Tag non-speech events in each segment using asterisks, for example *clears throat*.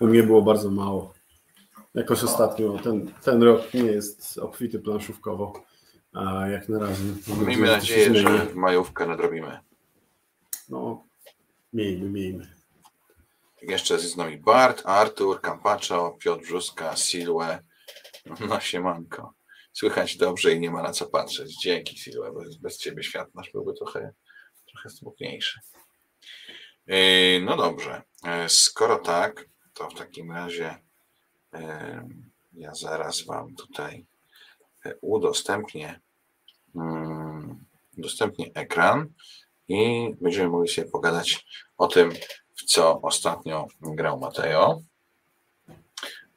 U, mnie było bardzo mało. Jakoś ostatnio ten, ten rok nie jest obfity planszówkowo, a jak na razie. Miejmy nadzieję, że majówkę nadrobimy. No, miejmy, miejmy. Jeszcze jest z nami Bart, Artur, Kampaczo, Piotr Brzuska, Silwe. No siemanko. Słychać dobrze i nie ma na co patrzeć. Dzięki Silwe, bo bez ciebie świat nasz byłby trochę, trochę smutniejszy. Yy, no dobrze. Yy, skoro tak, to w takim razie yy, ja zaraz wam tutaj udostępnię, udostępnię ekran i będziemy mogli sobie pogadać o tym, w co ostatnio grał Mateo.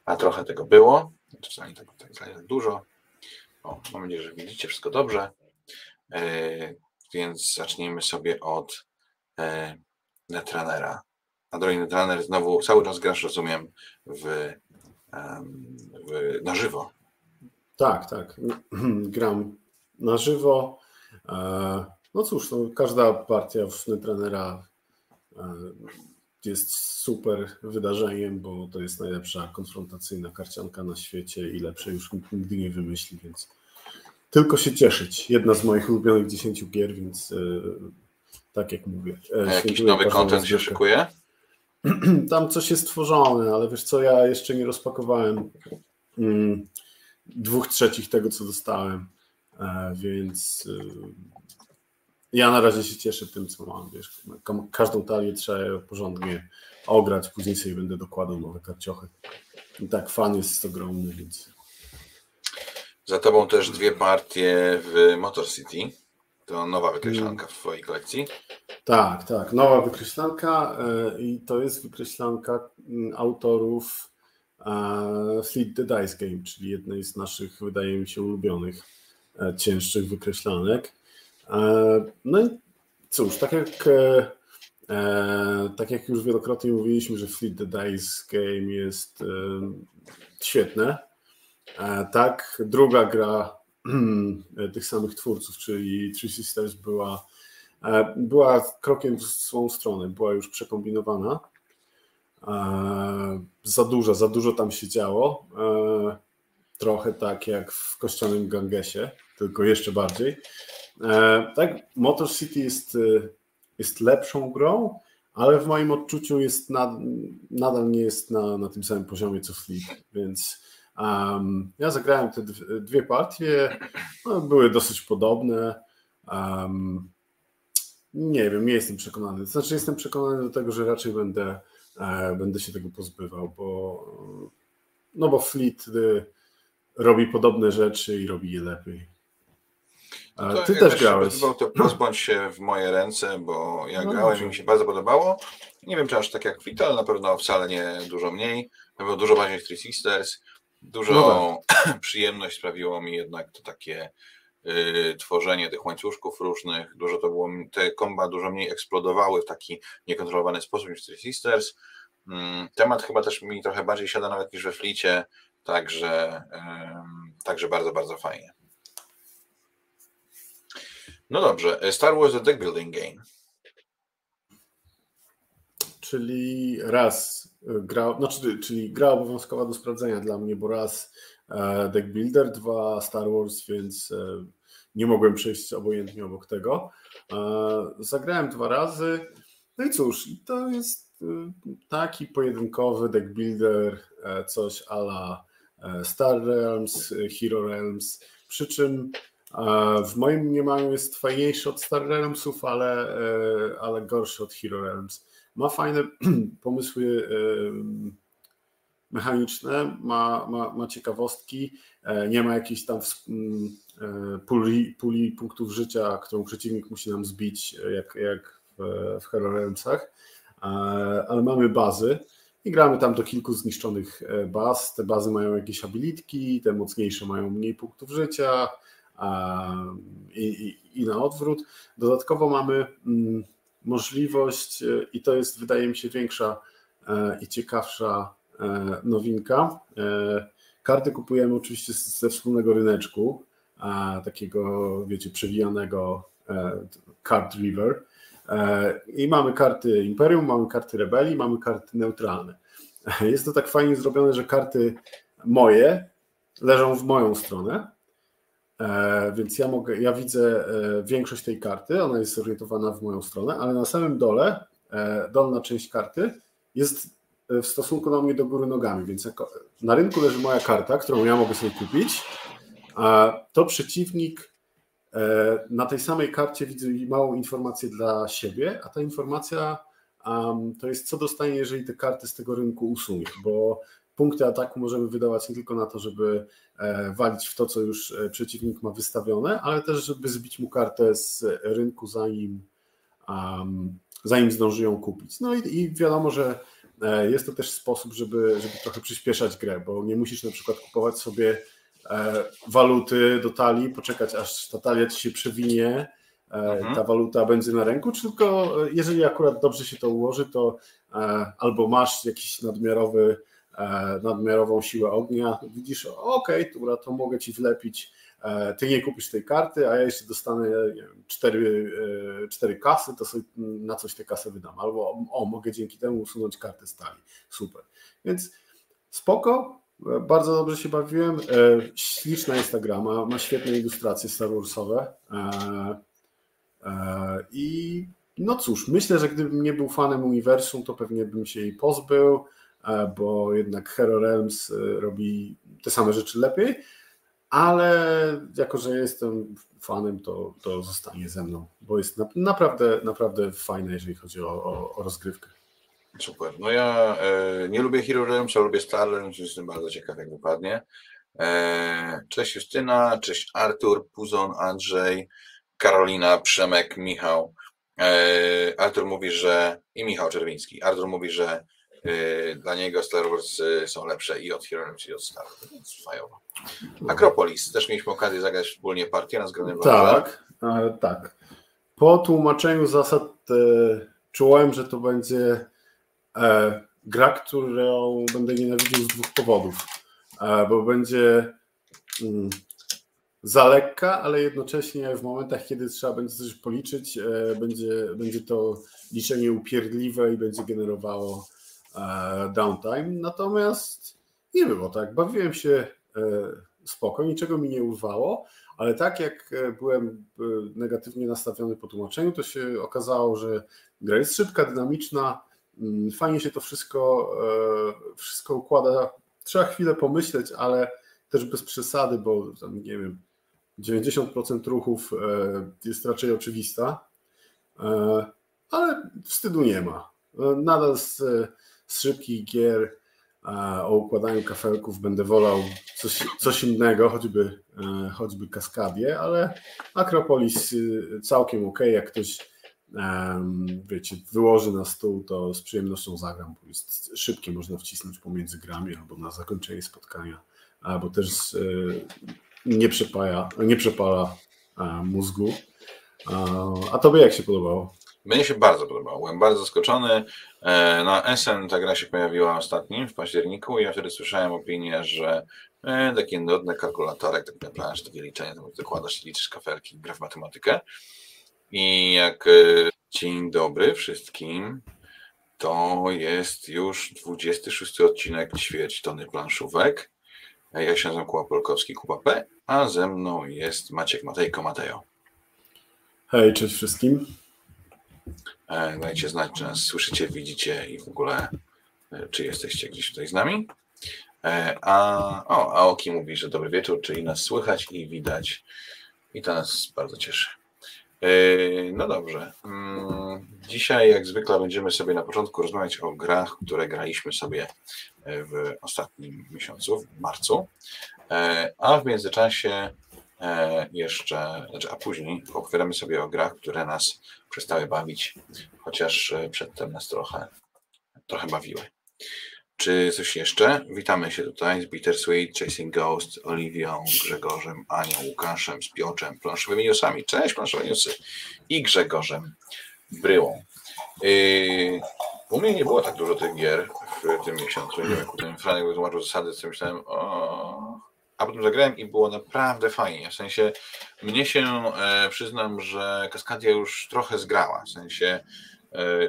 A trochę tego było, czasami tak, tak, tak dużo. O, mam nadzieję, że widzicie wszystko dobrze. Więc zacznijmy sobie od Netrunnera. A drogi Netrunner, znowu cały czas grasz, rozumiem, w, w, na żywo. Tak, tak. *clears throat* Gram na żywo. E, no cóż, no, każda partia w Netrunnera e, jest super wydarzeniem, bo to jest najlepsza konfrontacyjna karcianka na świecie i lepsze już nikt nigdy nie wymyśli, więc tylko się cieszyć. Jedna z moich ulubionych 10 gier, więc e, tak jak mówię. A jakiś nowy kontent się szykuje? *clears throat* Tam coś jest stworzone, ale wiesz co, ja jeszcze nie rozpakowałem mm, dwóch trzecich tego, co dostałem, więc ja na razie się cieszę tym, co mam. Wiesz, każdą talię trzeba porządnie ograć, później sobie będę dokładał nowe karciochy. I tak fan jest ogromny, więc. Za tobą też dwie partie w Motor City. To nowa wykreślanka w twojej kolekcji. Tak, tak. Nowa wykreślanka e, i to jest wykreślanka mm, autorów e, Fleet the Dice Game, czyli jednej z naszych, wydaje mi się, ulubionych e, cięższych wykreślanek. No i cóż, tak jak, tak jak już wielokrotnie mówiliśmy, że Fleet the Dice Game jest świetne, tak druga gra *clears throat* tych samych twórców, czyli Three Sisters była, była krokiem w swoją stronę, była już przekombinowana. Za dużo, za dużo tam się działo. Trochę tak jak w kościołowym Gangesie, tylko jeszcze bardziej. E, tak, Motor City jest, e, jest lepszą grą, ale w moim odczuciu jest nad, nadal nie jest na, na tym samym poziomie co Fleet, więc um, ja zagrałem te dwie partie, no, były dosyć podobne. Um, nie wiem, nie jestem przekonany. Znaczy, jestem przekonany do tego, że raczej będę, e, będę się tego pozbywał, bo no bo Fleet y, robi podobne rzeczy i robi je lepiej. No Ty też grałeś. To pozbądź się w moje ręce, bo ja no grałem i mi się bardzo podobało. Nie wiem, czy aż tak jak Vital, na pewno wcale nie dużo mniej. Na pewno dużo bardziej Three Sisters. Dużo no tak. *clears throat* przyjemność sprawiło mi jednak to takie y, tworzenie tych łańcuszków różnych. Dużo to było, te komba dużo mniej eksplodowały w taki niekontrolowany sposób niż Three Sisters. Y, temat chyba też mi trochę bardziej siada nawet niż we Flicie, także, y, także bardzo, bardzo fajnie. No dobrze, e, Star Wars The Deck Building Game. Czyli raz gra, znaczy, czyli gra obowiązkowa do sprawdzenia dla mnie, bo raz e, Deck Builder, dwa Star Wars, więc nie mogłem przejść obojętnie obok tego. Zagrałem dwa razy. No i cóż, to jest taki pojedynkowy deck builder, coś ala Star Realms, Hero Realms, przy czym w moim mniemaniu jest fajniejszy od Star Realmsów, ale, e, ale gorszy od Hero Realms. Ma fajne *clears throat* pomysły e, mechaniczne, ma, ma, ma ciekawostki, e, nie ma jakiejś tam puli, puli punktów życia, którą przeciwnik musi nam zbić, jak, jak w, w Hero Realmsach, ale mamy bazy i gramy tam do kilku zniszczonych baz. Te bazy mają jakieś abilitki, te mocniejsze mają mniej punktów życia, i, i, i na odwrót. Dodatkowo mamy możliwość, e, i to jest wydaje mi się większa e, i ciekawsza e, nowinka. Karty kupujemy oczywiście ze wspólnego ryneczku, takiego, wiecie, przewijanego Card River. I mamy karty Imperium, mamy karty Rebelii, mamy karty neutralne. jest to tak fajnie zrobione, że karty moje leżą w moją stronę, więc ja mogę, ja widzę e, większość tej karty, ona jest zorientowana w moją stronę, ale na samym dole, dolna część karty jest w stosunku do mnie do góry nogami, więc na rynku leży moja karta, którą ja mogę sobie kupić, a to przeciwnik na tej samej karcie widzę małą informację dla siebie, a ta informacja to jest co dostanie, jeżeli te karty z tego rynku usunie, bo punkty ataku możemy wydawać nie tylko na to, żeby e, walić w to, co już e, przeciwnik ma wystawione, ale też, żeby zbić mu kartę z rynku, zanim, um, zanim zdąży ją kupić. No i, i wiadomo, że e, jest to też sposób, żeby, żeby trochę przyspieszać grę, bo nie musisz na przykład kupować sobie waluty do talii, poczekać aż ta talia ci się przewinie, mhm. ta waluta będzie na ręku, tylko jeżeli akurat dobrze się to ułoży, to albo masz jakiś nadmiarowy nadmiarową siłę ognia, widzisz, ok, dobra, to mogę ci wlepić, e, ty nie kupisz tej karty, a ja jeszcze dostanę cztery, e, cztery kasy, to sobie na coś te kasy wydam, albo o, mogę dzięki temu usunąć kartę stali, super. Więc spoko, bardzo dobrze się bawiłem, śliczna jest ta gra, ma, ma świetne ilustracje Star Warsowe. I no cóż, myślę, że gdybym nie był fanem uniwersum, to pewnie bym się jej pozbył, bo jednak Hero Realms y, robi te same rzeczy lepiej, ale jako, że jestem fanem, to, to zostanie ze mną, bo jest naprawdę, naprawdę fajne, jeżeli chodzi o, o, o rozgrywkę. Super. No ja e, nie lubię Hero Realms, a lubię Star Realms, jestem bardzo ciekaw, jak wypadnie. E, cześć Justyna, cześć Artur, Puzon, Andrzej, Karolina, Przemek, Michał. E, Artur mówi, że i Michał Czerwiński. Artur mówi, że dla niego Star Wars y, są lepsze i od Heroes i od Star Wars, więc fajowo. Akropolis, też mieliśmy okazję zagrać wspólnie partię na zgranym Tak, e, tak. Po tłumaczeniu zasad e, czułem, że to będzie e, gra, którą będę nienawidził z dwóch powodów, e, bo będzie mm, za lekka, ale jednocześnie w momentach, kiedy trzeba będzie coś policzyć, e, będzie, będzie to liczenie upierdliwe i będzie generowało downtime, natomiast nie było tak. Bawiłem się e, spoko, niczego mi nie urwało, ale tak jak e, byłem negatywnie nastawiony po tłumaczeniu, to się okazało, że gra jest szybka, dynamiczna, mm, fajnie się to wszystko, wszystko układa. Trzeba chwilę pomyśleć, ale też bez przesady, bo tam, nie wiem, 90% ruchów jest raczej oczywista, ale wstydu nie ma. Nadal z z szybkich gier o układaniu kafelków będę wolał coś, coś innego, choćby, e, choćby Kaskadię, ale Akropolis y, całkiem ok, jak ktoś wiecie, wyłoży na stół, to z przyjemnością zagram, bo jest szybkie, można wcisnąć pomiędzy grami albo na zakończenie spotkania, bo też e, nie przepaja, nie przepala mózgu. A tobie jak się podobało? Mnie się bardzo podobało. Byłem bardzo zaskoczony. E, na SN ta gra się pojawiła ostatnim w październiku i ja wtedy słyszałem opinię, że e, taki nudny kalkulatorek, tak na plansz, takie liczenie, tam dokładasz, liczysz kafelki, gra w matematykę. I jak e, dzień dobry wszystkim, to jest już 26 odcinek ćwierć tony planszówek. Ja się nazywam Kuba Polkowski, Kuba P, a ze mną jest Maciek Matejko Mateo. Hej, cześć wszystkim. E, dajcie znać, czy nas słyszycie, widzicie i w ogóle, e, czy jesteście gdzieś tutaj z nami. E, a, o, Aoki mówi, że dobry wieczór, czyli nas słychać i widać. I to nas bardzo cieszy. No dobrze. Mm, dzisiaj, jak zwykle, będziemy sobie na początku rozmawiać o grach, które graliśmy sobie w ostatnim miesiącu, w marcu. A w międzyczasie jeszcze, znaczy, a później opowiadamy sobie o grach, które nas przestały bawić, chociaż e, przedtem nas trochę, trochę bawiły. Czy coś jeszcze? Witamy się tutaj z Bittersweet, Chasing Ghost, Oliwią, Grzegorzem, Anią, Łukaszem, Spioczem, planszowymi newsami. Cześć, planszowe newsy. I Grzegorzem Bryłą. Yy, u mnie nie było tak dużo tych gier w tym miesiącu. Nie wiem, jak ten Franek wytłumaczył zasady, co myślałem, o, a potem zagrałem i było naprawdę fajnie. W sensie mnie się e, przyznam, że Kaskadia już trochę zgrała. W sensie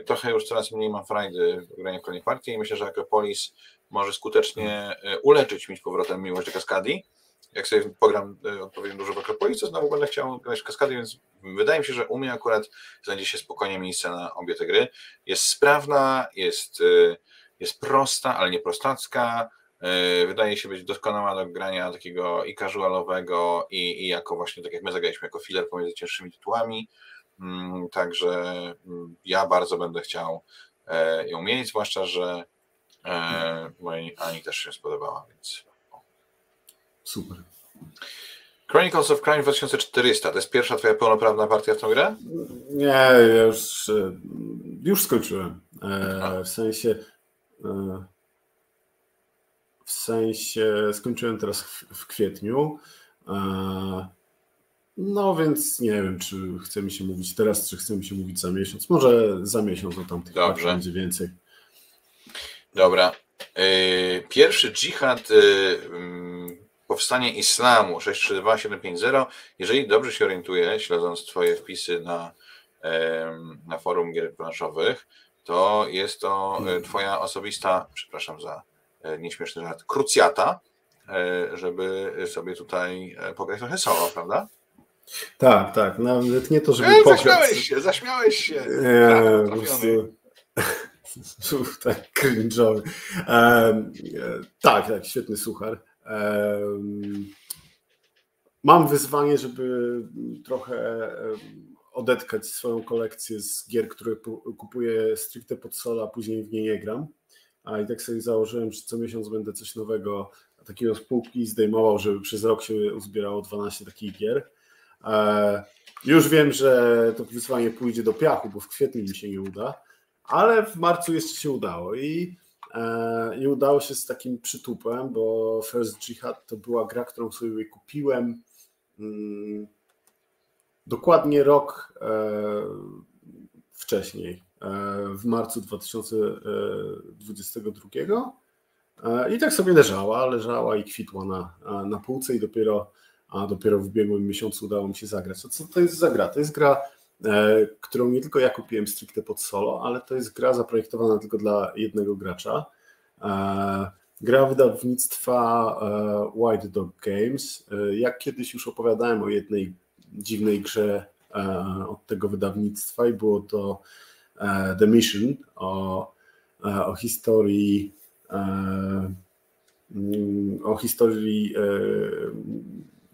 Trochę już coraz mniej mam frajdy w graniu w kolejnej partii i myślę, że Acropolis może skutecznie uleczyć mi z powrotem miłość do Kaskadii jak sobie pogram e, odpowiednio dużo w Akropolis, to znowu będę chciał grać w kaskady, więc wydaje mi się, że u mnie akurat znajdzie się spokojnie miejsce na obie te gry. Jest sprawna, jest, e, jest prosta, ale nie prostacka. E, wydaje się być doskonała do grania takiego i casualowego, i, i jako właśnie, tak jak my zagraliśmy, jako filler pomiędzy cięższymi tytułami. Mm, także mm, ja bardzo będę chciał ją mieć, zwłaszcza, że mojej Ani też się spodobała, więc Super. Chronicles of Crime 2400 to jest pierwsza twoja pełnoprawna partia w tą grę? Nie, ja już, e, już skończyłem. E, w sensie e, w sensie skończyłem teraz w kwietniu. No więc nie wiem, czy chce mi się mówić teraz, czy chce mi się mówić za miesiąc. Może za miesiąc o tamtych Dobrze. będzie więcej. Dobra. Pierwszy dżihad mm, powstanie islamu 632750, jeżeli dobrze się orientuję, śledząc Twoje wpisy na, na forum gier planszowych, to jest to e, Twoja osobista, przepraszam za e, nieśmieszny żart, krucjata, e, żeby sobie tutaj pograć trochę solo, prawda? Tak, tak. Nawet nie to, żeby e, pograć. Zaśmiałeś się, zaśmiałeś się. Prostu... *laughs* tak, cringe'owy. tak, tak, świetny suchar. Mam wyzwanie, żeby trochę odetkać swoją kolekcję z gier, które kupuję stricte pod sola, a później w nie nie gram. A i tak sobie założyłem, że co miesiąc będę coś nowego takiego z półki zdejmował, żeby przez rok się uzbierało 12 takich gier. E, już wiem, że to wyzwanie pójdzie do piachu, bo w kwietniu mi się nie uda, ale w marcu jeszcze się udało i E, I udało się z takim przytupem, bo First Jihad to była gra, którą sobie kupiłem mm, dokładnie rok e, wcześniej, w marcu 2022. I tak sobie leżała, leżała i kwitła na, na półce i dopiero, a dopiero w ubiegłym miesiącu udało mi się zagrać. co to jest za gra? To jest gra E, którą nie tylko ja kupiłem stricte pod solo, ale to jest gra zaprojektowana tylko dla jednego gracza. E, gra wydawnictwa e, White Dog Games. Jak kiedyś już opowiadałem o jednej dziwnej grze od tego wydawnictwa i było to The Mission o, o historii mm, o historii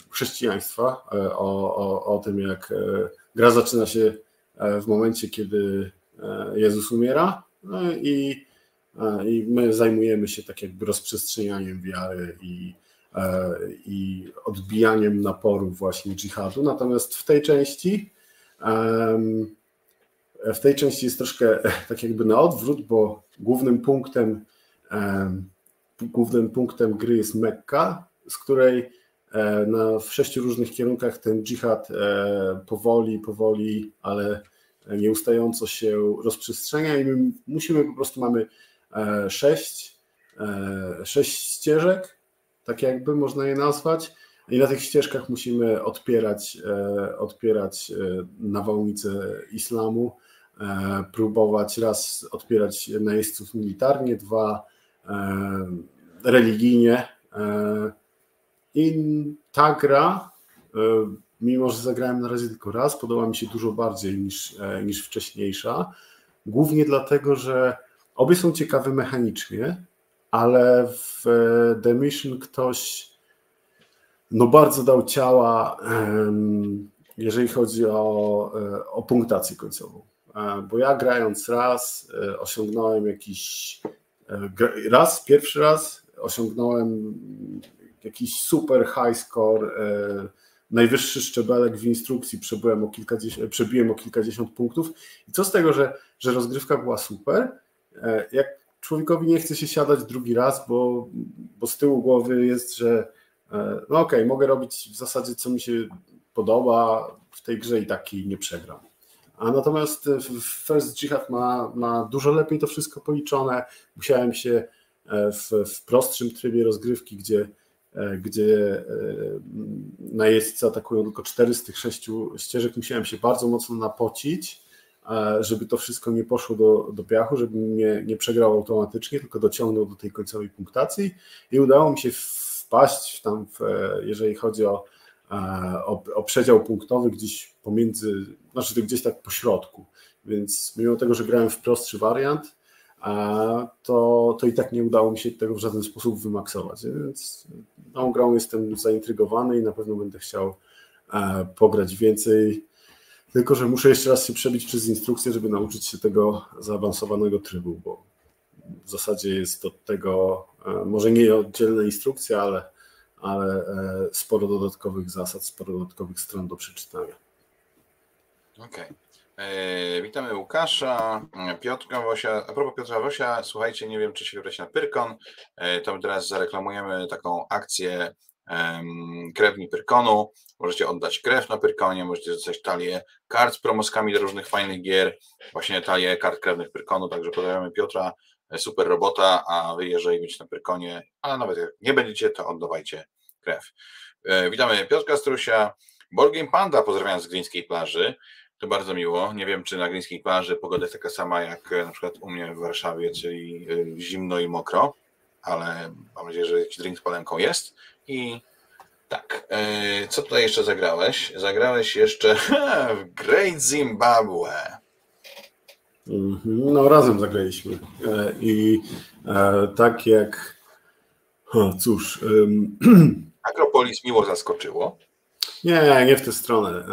chrześcijaństwa, o, o, o tym jak gra zaczyna się e, w momencie, kiedy e, Jezus umiera no i, e, i my zajmujemy się tak jakby rozprzestrzenianiem wiary i, i odbijaniem naporów właśnie dżihadu. Natomiast w tej części w tej części jest troszkę *laughs* tak jakby na odwrót, bo głównym punktem głównym punktem gry jest Mekka, z której E, na, w sześciu różnych kierunkach ten dżihad e, powoli, powoli, ale nieustająco się rozprzestrzenia i my musimy po prostu mamy e, sześć, sześć ścieżek, tak jakby można je nazwać. I na tych ścieżkach musimy odpierać, odpierać nawałnicę islamu, próbować raz odpierać najeźdźców militarnie, dwa religijnie, i ta gra, e, mimo że zagrałem na razie tylko raz, podoba mi się dużo bardziej niż, e, niż wcześniejsza. Głównie dlatego, że obie są ciekawe mechanicznie, ale w e, The Mission ktoś no bardzo dał ciała, jeżeli chodzi o, o punktację końcową. Bo ja grając raz osiągnąłem jakiś raz, pierwszy raz osiągnąłem jakiś super high score, e, najwyższy szczebelek w instrukcji przebyłem o kilkadziesiąt, przebiłem o kilkadziesiąt punktów. I co z tego, że, że rozgrywka była super, e, jak człowiekowi nie chce się siadać drugi raz, bo, bo z tyłu głowy jest, że e, no okej, okay, mogę robić w zasadzie co mi się podoba w tej grze i taki nie przegram. A natomiast First Jihad ma, ma dużo lepiej to wszystko policzone. Musiałem się w, w prostszym trybie rozgrywki, gdzie E, gdzie e, najeźdźcy atakują tylko cztery z tych sześciu ścieżek, musiałem się bardzo mocno napocić, żeby to wszystko nie poszło do, do piachu, żeby nie, nie przegrał automatycznie, tylko dociągnął do tej końcowej punktacji i udało mi się wpaść tam, w, jeżeli chodzi o, o, o przedział punktowy, gdzieś pomiędzy, znaczy gdzieś tak po środku. Więc mimo tego, że grałem w prostszy wariant, to, to i tak nie udało mi się tego w żaden sposób wymaksować. Więc tą grą jestem zaintrygowany i na pewno będę chciał pograć więcej. Tylko, że muszę jeszcze raz się przebić przez instrukcję, żeby nauczyć się tego zaawansowanego trybu, bo w zasadzie jest do tego może nie oddzielna instrukcja, ale, ale e, sporo dodatkowych zasad, sporo dodatkowych stron do przeczytania. Okej. Okay. E, witamy Łukasza, Piotra Wosia. A propos Piotra Wosia, słuchajcie, nie wiem, czy się wybrać na Pyrkon, e, to my teraz zareklamujemy taką akcję krewni Pyrkonu. Możecie oddać krew na Pyrkonie, możecie dostać talię kart z promoskami do różnych fajnych gier, właśnie talię kart krewnych Pyrkonu, także pozdrawiamy Piotra, super robota, a wy jeżeli będziecie na Pyrkonie, a nawet jak nie będziecie, to oddawajcie krew. Witamy Piotra Strusia, Borgiem Panda, pozdrawiam z Gryńskiej plaży. To bardzo miło. Nie wiem, czy na Gryńskiej plaży pogoda jest taka sama jak e, na przykład u mnie w Warszawie, czyli e, zimno i mokro, ale mam nadzieję, że jakiś drink z palemką jest. I tak, e, co tutaj jeszcze zagrałeś? Zagrałeś jeszcze *laughs* w Great Zimbabwe. Mhm. No, razem zagraliśmy. I tak jak. O, cóż. *clears throat* Akropolis miło zaskoczyło. Nie, nie w tę stronę.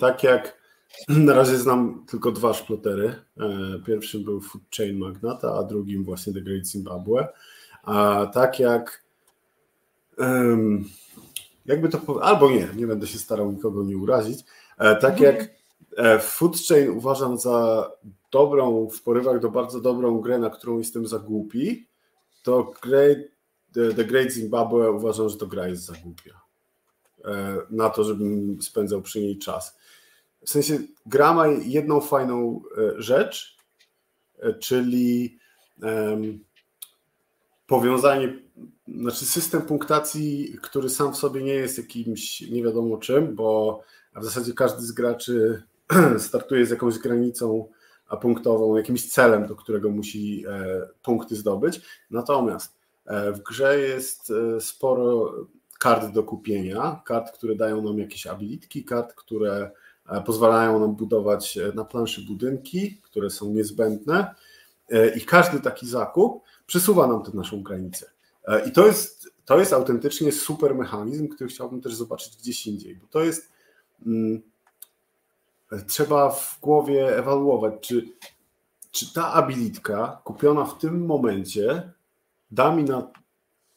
Tak jak *clears throat* na razie znam tylko dwa szplotery. E, pierwszym był Food Chain Magnata, a drugim właśnie The Great Zimbabwe. A tak jak jakby to powiedzieć, albo nie, nie będę się starał nikogo nie urazić. E, tak mhm. jak e, Food Chain uważam za dobrą, w porywach do bardzo dobrą grę, na którą jestem za głupi, to Great, The Great Zimbabwe uważam, że to gra jest za głupia. Na to, żebym spędzał przy niej czas. W sensie gra ma jedną fajną e, rzecz, e, czyli um, powiązanie, znaczy system punktacji, który sam w sobie nie jest jakimś nie wiadomo czym, bo w zasadzie każdy z graczy *clears throat* startuje z jakąś granicą punktową, jakimś celem, do którego musi e, punkty zdobyć. Natomiast w grze jest sporo kart do kupienia, kart, które dają nam jakieś abilitki, kart, które E, pozwalają nam budować e, na planszy budynki, które są niezbędne e, i każdy taki zakup przesuwa nam tę naszą granicę. I to jest, to jest autentycznie super mechanizm, który chciałbym też zobaczyć gdzieś indziej, bo to jest hmm, trzeba w głowie ewaluować, czy, czy ta abilitka kupiona w tym momencie da mi na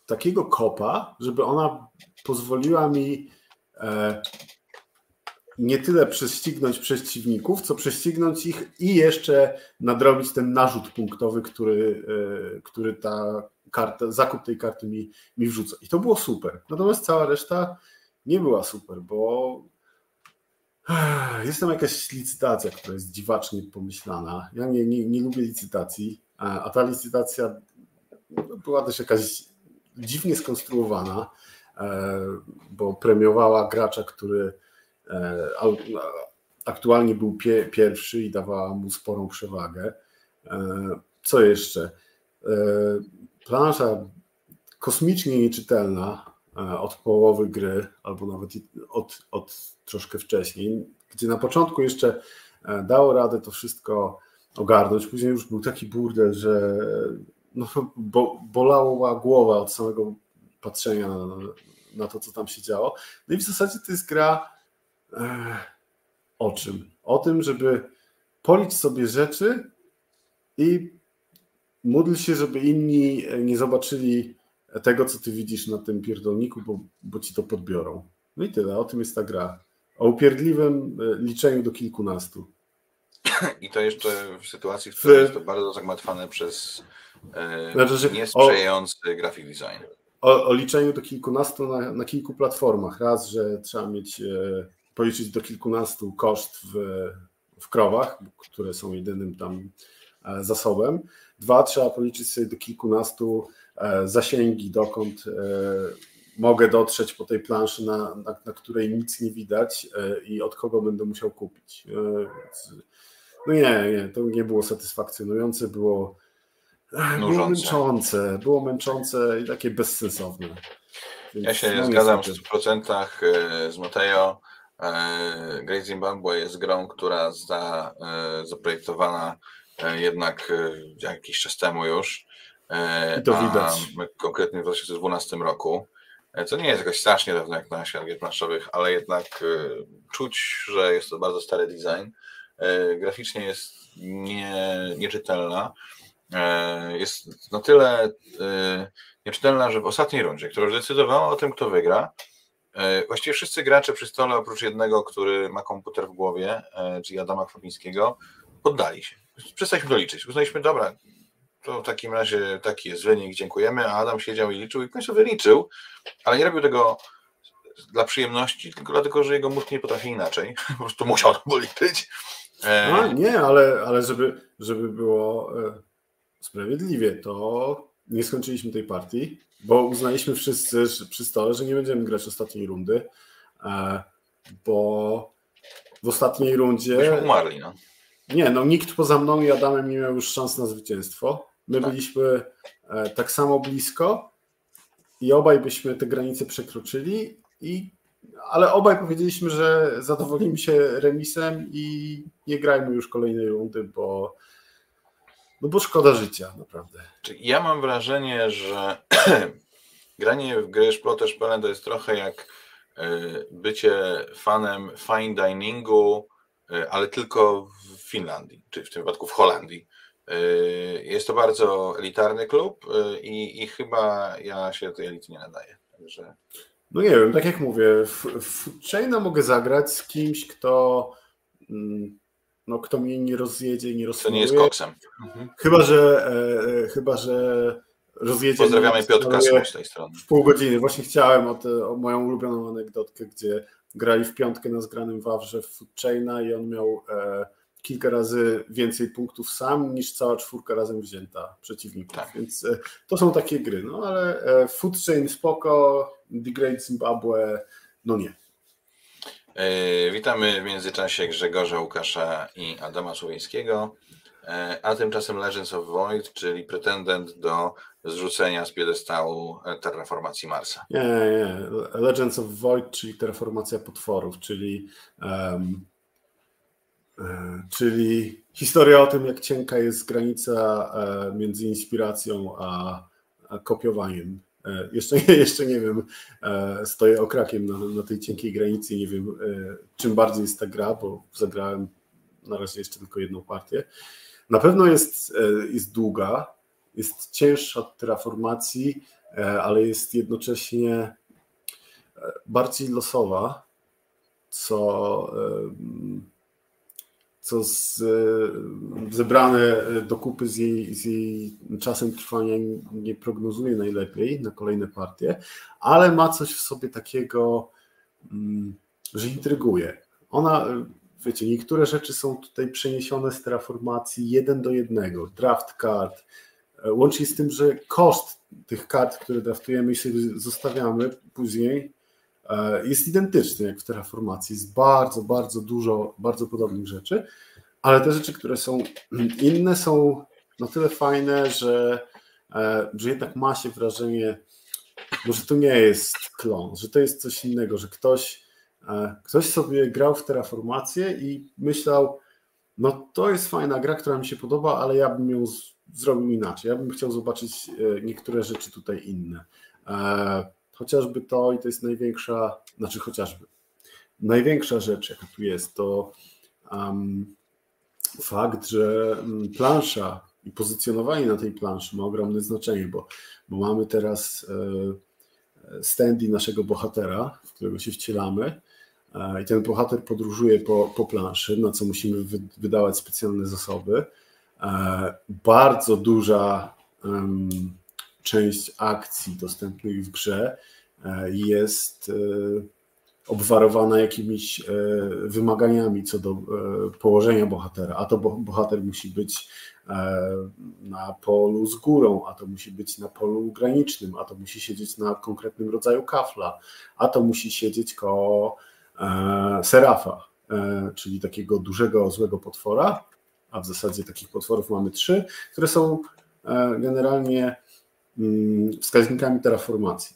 takiego kopa, żeby ona pozwoliła mi nie tyle prześcignąć przeciwników, co prześcignąć ich i jeszcze nadrobić ten narzut punktowy, który, e, który ta karta, zakup tej karty mi, mi wrzuca. I to było super. Natomiast cała reszta nie była super, bo jest tam jakaś licytacja, która jest dziwacznie pomyślana. Ja nie, nie, nie lubię licytacji, a ta licytacja była też jakaś dziwnie skonstruowana, e, bo premiowała gracza, który E, aktualnie był pierwszy i dawała mu sporą przewagę. E, co jeszcze? Plansza kosmicznie nieczytelna od połowy gry, albo nawet od, od troszkę wcześniej, gdzie na początku jeszcze dało radę to wszystko ogarnąć, później już był taki burdel, że no, bo, bolała głowa od samego patrzenia na, na to, co tam się działo. No i w zasadzie to jest gra o czym? O tym, żeby polić sobie rzeczy i módl się, żeby inni nie zobaczyli tego, co ty widzisz na tym pierdolniku, bo, bo ci to podbiorą. No i tyle, o tym jest ta gra. O upierdliwym e, liczeniu do kilkunastu. I to jeszcze w sytuacji, w której jest to bardzo zagmatwane przez e, znaczy, niesprzyjający o... graphic design. O, o, liczeniu do kilkunastu na, na, kilku platformach. Raz, że trzeba mieć e, policzyć do kilkunastu koszt w, w krowach, które są jedynym tam zasobem. Dwa, trzeba policzyć sobie do kilkunastu zasięgi, dokąd e, mogę dotrzeć po tej planszy, na, na, na której nic nie widać i od kogo będę musiał kupić. No nie, nie, to nie było satysfakcjonujące, było, było męczące, było męczące i takie bezsensowne. Więc ja się no zgadzam w 100% e, z Mateo. E, Great Zimbabwe jest grą, która za, e, zaprojektowana jednak jakiś czas temu już. I to widać. konkretnie w 2012 roku. Co nie jest jakoś strasznie dawno jak na świat gier planszowych, ale jednak czuć, że jest to bardzo stary design. Graficznie jest nie, nieczytelna. Jest na tyle nieczytelna, że w ostatniej rundzie, która już decydowała o tym, kto wygra, e, właściwie wszyscy gracze przy stole, oprócz jednego, który ma komputer w głowie, e, czyli Adama Kwapińskiego, poddali się. Przestaliśmy to liczyć. Uznaliśmy, dobra, to w takim razie taki jest wynik, dziękujemy, a Adam siedział i liczył i w końcu wyliczył, ale nie robił tego dla przyjemności, tylko dlatego, że jego mózg nie potrafi inaczej. *laughs* Po prostu musiał to policzyć. E, a, nie, ale, ale żeby, żeby było sprawiedliwie, to nie skończyliśmy tej partii, bo uznaliśmy wszyscy przy stole, że nie będziemy grać ostatniej rundy, e, bo w ostatniej rundzie... Byśmy umarli, no. Nie, no nikt poza mną i Adamem nie miał już szans na zwycięstwo. My tak. byliśmy e, tak samo blisko i obaj byśmy te granice przekroczyli, i, ale obaj powiedzieliśmy, że zadowolimy się remisem i nie grajmy już kolejnej rundy, bo no bo szkoda życia, naprawdę. Ja mam wrażenie, że *clears throat* granie w gry Szploter to jest trochę jak e, bycie fanem fine diningu, e, ale tylko w Finlandii, czy w tym wypadku w Holandii. E, jest to bardzo elitarny klub i, i chyba ja się tej elity nie nadaję. Także... No nie wiem, tak jak mówię, w, w Chaina mogę zagrać z kimś, kto mm, no, kto mnie nie rozjedzie, nie rozsłuje. To nie jest koksem. Mhm. Chyba, że e, chyba, że rozjedzie. Pozdrawiamy Piotrka z tej strony. W pół godziny. Właśnie chciałem o, te, o moją ulubioną anegdotkę, gdzie grali w piątkę na zgranym Wawrze w Foodchaina i on miał e, kilka razy więcej punktów sam niż cała czwórka razem wzięta przeciwników. Tak. Więc e, to są takie gry. No ale e, Foodchain spoko, The Great Zimbabwe, no nie. E, witamy w międzyczasie Grzegorza Łukasza i Adama Słowińskiego, a tymczasem Legends of Void, czyli pretendent do zrzucenia z piedestału terraformacji Marsa. Nie, nie, Legends of Void, czyli terraformacja potworów, czyli, um, czyli historia o tym, jak cienka jest granica między inspiracją a, a kopiowaniem E, jeszcze, *laughs* jeszcze nie wiem, e, stoję okrakiem na, na tej cienkiej granicy, nie wiem e, czym bardziej jest ta gra, bo zagrałem na razie jeszcze tylko jedną partię. Na pewno jest, jest długa, jest cięższa od terraformacji, ale jest jednocześnie bardziej losowa, co co z, e, zebrane do kupy z jej, z jej czasem trwania nie prognozuje najlepiej na kolejne partie, ale ma coś w sobie takiego, mm, że intryguje. Ona, wiecie, niektóre rzeczy są tutaj przeniesione z terraformacji jeden do jednego, draft card, e, łącznie z tym, że koszt tych kart, które draftujemy i sobie zostawiamy później, E, jest identyczny jak w terraformacji. Jest bardzo, bardzo dużo bardzo podobnych rzeczy, ale te rzeczy, które są *clears throat* inne, są na tyle fajne, że, e, że jednak ma się wrażenie, że to nie jest klon, że to jest coś innego, że ktoś, e, ktoś sobie grał w terraformację i myślał, no to jest fajna gra, która mi się podoba, ale ja bym ją zrobił inaczej. Ja bym chciał zobaczyć niektóre rzeczy tutaj inne. Chociażby to, i to jest największa, znaczy chociażby, największa rzecz, jaka tu jest, to um, fakt, że mm, plansza i pozycjonowanie na tej planszy ma ogromne znaczenie, bo, bo mamy teraz e, standy naszego bohatera, w którego się wcielamy, e, i ten bohater podróżuje po, po planszy, na co musimy wy, wydawać specjalne zasoby. E, bardzo duża um, część akcji dostępnych w grze e, jest e, obwarowana jakimiś e, wymaganiami co do położenia bohatera. A to bohater musi być na polu z górą, a to musi być na polu granicznym, a to musi siedzieć na konkretnym rodzaju kafla, a to musi siedzieć koło serafa, czyli takiego dużego, złego potwora. a w zasadzie takich potworów mamy trzy, które są generalnie wskaźnikami terraformacji.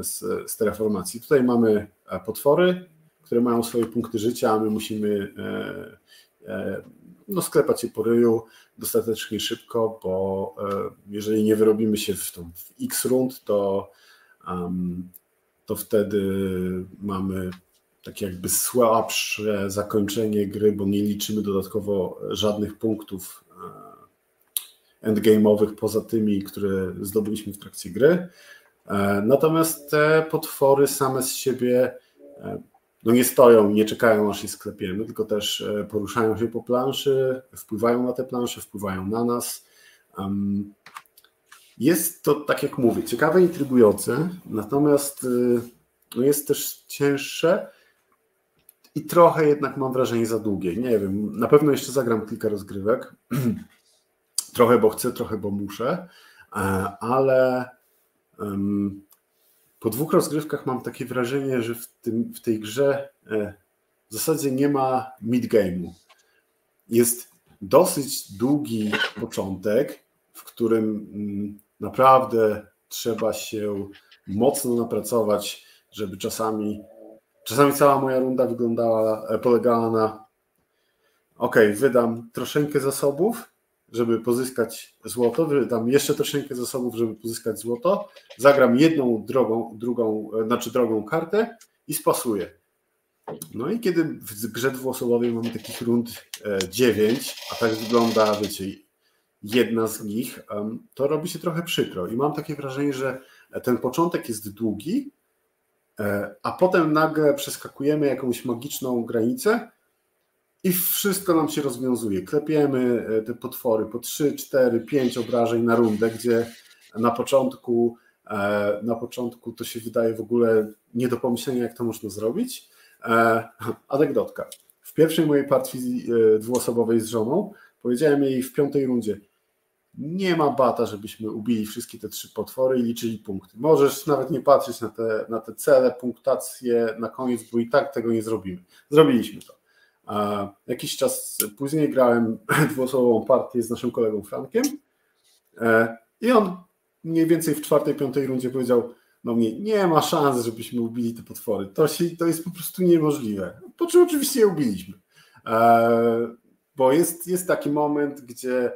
Z, z terraformacji. Tutaj mamy potwory, które mają swoje punkty życia, a my musimy no, sklepać się po ryju dostatecznie szybko, bo jeżeli nie wyrobimy się w, tą, w x rund, to um, to wtedy mamy takie jakby słabsze zakończenie gry, bo nie liczymy dodatkowo żadnych punktów e, endgame'owych poza tymi, które zdobyliśmy w trakcie gry. E, natomiast te potwory same z siebie e, no nie stoją, nie czekają aż je sklepiemy, tylko też poruszają się po planszy, wpływają na te plansze, wpływają na nas. Jest to, tak jak mówię, ciekawe, intrygujące, natomiast y, no jest też cięższe i trochę jednak mam wrażenie za długie. Nie wiem, na pewno jeszcze zagram kilka rozgrywek. *clears throat* trochę bo chcę, trochę bo muszę, e, ale po dwóch rozgrywkach mam takie wrażenie, że w, tym, w tej grze e, w zasadzie nie ma mid-game'u. Jest dosyć długi początek, w którym mm, naprawdę trzeba się mocno napracować, żeby czasami, czasami cała moja runda wyglądała, e, polegała na ok, wydam troszeczkę zasobów, żeby pozyskać złoto, wydam jeszcze troszeczkę zasobów, żeby pozyskać złoto, zagram jedną drogą, drugą, e, znaczy drogą kartę i spasuję. No i kiedy w grze dwuosobowej mamy takich rund 9, e, a tak wygląda, wiecie, jedna z nich, to robi się trochę przykro. I mam takie wrażenie, że ten początek jest długi, e, a potem nagle przeskakujemy jakąś magiczną granicę i wszystko nam się rozwiązuje. Klepiemy e, te potwory po 3, 4, 5 obrażeń na rundę, gdzie na początku, e, na początku to się wydaje w ogóle nie do pomyślenia, jak to można zrobić. Anegdotka. W pierwszej mojej partii dwuosobowej z żoną powiedziałem jej w piątej rundzie, nie ma bata, żebyśmy ubili wszystkie te trzy potwory i liczyli punkty. Możesz nawet nie patrzeć na te, na te cele, punktacje na koniec, bo i tak tego nie zrobimy. Zrobiliśmy to. Jakiś czas później grałem *clears throat* dwuosobową partię z naszym kolegą Frankiem e, i on mniej więcej w czwartej, piątej rundzie powiedział no mnie, nie ma szans, żebyśmy ubili te potwory. To, się, to jest po prostu niemożliwe. Po czym oczywiście je ubiliśmy. E, bo jest, jest taki moment, gdzie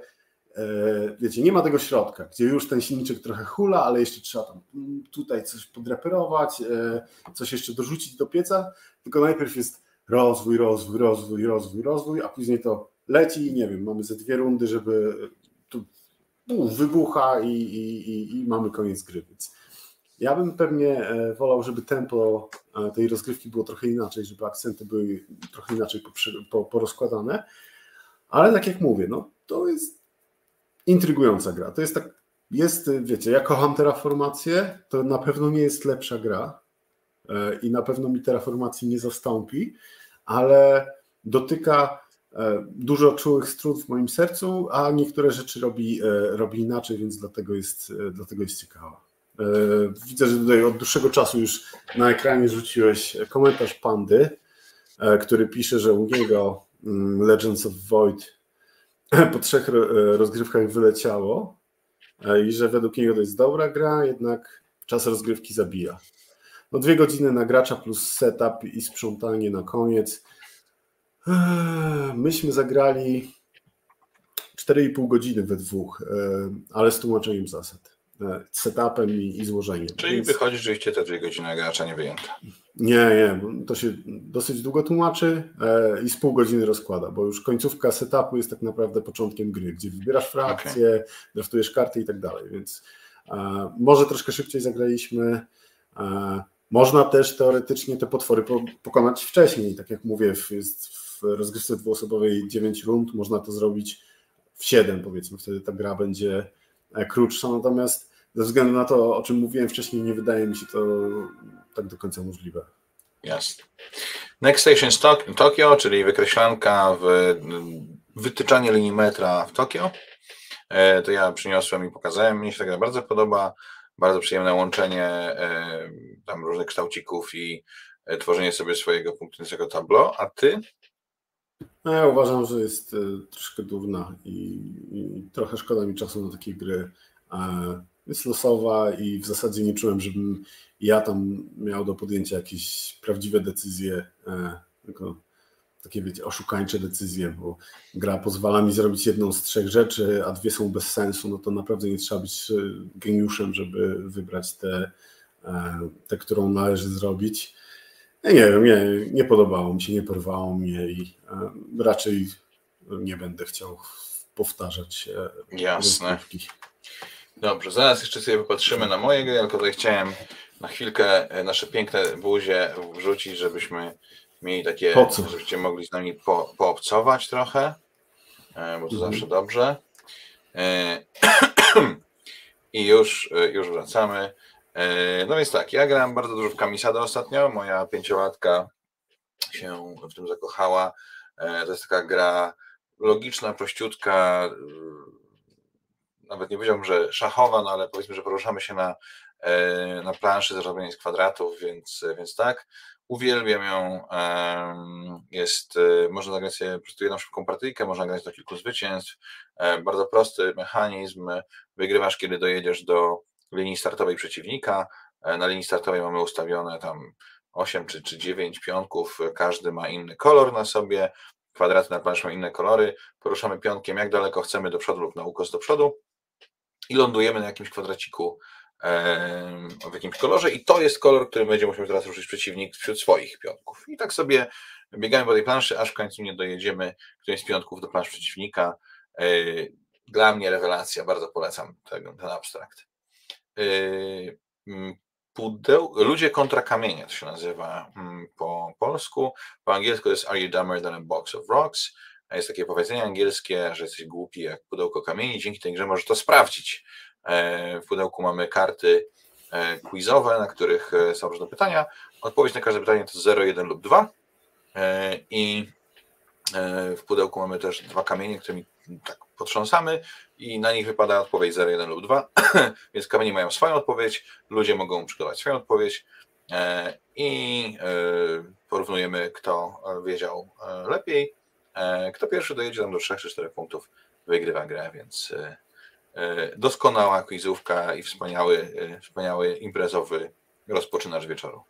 E, wiecie, nie ma tego środka, gdzie już ten silniczek trochę hula, ale jeszcze trzeba tam tutaj coś podreperować, coś jeszcze dorzucić do pieca, tylko najpierw jest rozwój, rozwój, rozwój, rozwój, rozwój, a później to leci i nie wiem, mamy ze dwie rundy, żeby tu wybucha i, i, i mamy koniec gry, więc ja bym pewnie e, wolał, żeby tempo tej rozgrywki było trochę inaczej, żeby akcenty były trochę inaczej porozkładane, ale tak jak mówię, no to jest intrygująca gra. To jest tak, jest, wiecie, ja kocham Terraformację, to na pewno nie jest lepsza gra e, i na pewno mi Terraformacji nie zastąpi, ale dotyka e, dużo czułych strun w moim sercu, a niektóre rzeczy robi, e, robi inaczej, więc dlatego jest, dlatego jest ciekawa. Widzę, że tutaj od dłuższego czasu już na ekranie rzuciłeś komentarz Pandy, który pisze, że u niego mm, Legends of Void *clears throat* po trzech e, rozgrywkach wyleciało e, i że według niego to jest dobra gra, jednak czas rozgrywki zabija. No dwie godziny na gracza plus setup i sprzątanie na koniec. E, myśmy zagrali 4,5 godziny we dwóch, ale z tłumaczeniem zasad. E, setupem i, i złożeniem. Czyli Więc... wychodzi rzeczywiście te dwie godziny gracza nie wyjęte. Nie, nie, to się dosyć długo tłumaczy i z pół godziny rozkłada, bo już końcówka setupu jest tak naprawdę początkiem gry, gdzie wybierasz frakcje, okay. draftujesz karty i tak dalej, więc może troszkę szybciej zagraliśmy. Można też teoretycznie te potwory po, pokonać wcześniej, tak jak mówię, jest w rozgrywce dwuosobowej 9 rund, można to zrobić w 7 powiedzmy, wtedy ta gra będzie e, krótsza, natomiast ze względu na to, o czym mówiłem wcześniej, nie wydaje mi się to tak do końca możliwe. Jasne. Next Station Tokio, czyli wykreślanka w wytyczanie linii metra w Tokio. E, to ja przyniosłem i pokazałem. Mnie się ta gra bardzo podoba. Bardzo przyjemne łączenie e, tam różnych kształcików i e, tworzenie sobie swojego punktującego tableau. A ty? No ja uważam, że jest troszkę durna i, i, trochę szkoda mi czasu na takie gry. Jest losowa i w zasadzie nie czułem, żebym ja tam miał do podjęcia jakieś prawdziwe decyzje, tylko takie wiecie, oszukańcze decyzje, bo gra pozwala mi zrobić jedną z trzech rzeczy, a dwie są bez sensu, no to naprawdę nie trzeba być e, geniuszem, żeby wybrać tę, e, te, którą należy zrobić. Ja nie wiem, nie, nie podobało mi się, nie porwało mnie i e, raczej nie będę chciał powtarzać. Jasne. Rozgrywki. Dobrze, zaraz jeszcze sobie popatrzymy na moje gry, tylko tutaj chciałem na chwilkę nasze piękne buzie wrzucić, żebyśmy mieli takie, żebyście mogli z nami po, poobcować trochę, e, bo to mhm. zawsze dobrze. E, *clears throat* I już, e, już wracamy. No więc tak, ja grałem bardzo dużo w Kamisadę ostatnio. Moja pięciolatka się w tym zakochała. To jest taka gra logiczna, prościutka, nawet nie powiedziałbym, że szachowa, no ale powiedzmy, że poruszamy się na, na planszy zrobionej z kwadratów, więc, więc tak. Uwielbiam ją. Jest, e, można zagrać sobie po prostu jedną szybką partyjkę, można grać do kilku zwycięstw. E, bardzo prosty mechanizm. Wygrywasz, kiedy dojedziesz do linii startowej przeciwnika. E, na linii startowej mamy ustawione tam 8 czy, czy 9 pionków, każdy ma inny kolor na sobie. Kwadraty na planszy mają inne kolory. Poruszamy pionkiem jak daleko chcemy do przodu lub na ukos do przodu i lądujemy na jakimś kwadraciku w jakimś kolorze i to jest kolor, który będzie musiał teraz ruszyć przeciwnik wśród swoich pionków. I tak sobie biegamy po tej planszy, aż w końcu nie dojedziemy którymś z pionków do planszy przeciwnika. E, dla mnie rewelacja, bardzo polecam ten, ten abstrakt. E, pudeł, ludzie kontra kamienie to się nazywa po polsku. Po angielsku jest Are you dumber than a box of rocks? Jest takie powiedzenie angielskie, że jesteś głupi jak pudełko kamieni. Dzięki tej grze możesz to sprawdzić. E, w pudełku mamy karty e, quizowe, na których e, są różne pytania. Odpowiedź na każde pytanie to 0, 1 lub 2. I w pudełku mamy też dwa kamienie, którymi tak potrząsamy i na nich wypada odpowiedź 0, 1 lub 2. *clears throat* Więc kamienie mają swoją odpowiedź, ludzie mogą przygotować swoją odpowiedź i porównujemy, kto wiedział lepiej. Kto pierwszy dojedzie tam do 3 czy 4 punktów, wygrywa grę, więc doskonała quizówka i wspaniały, e, wspaniały imprezowy rozpoczynacz wieczoru.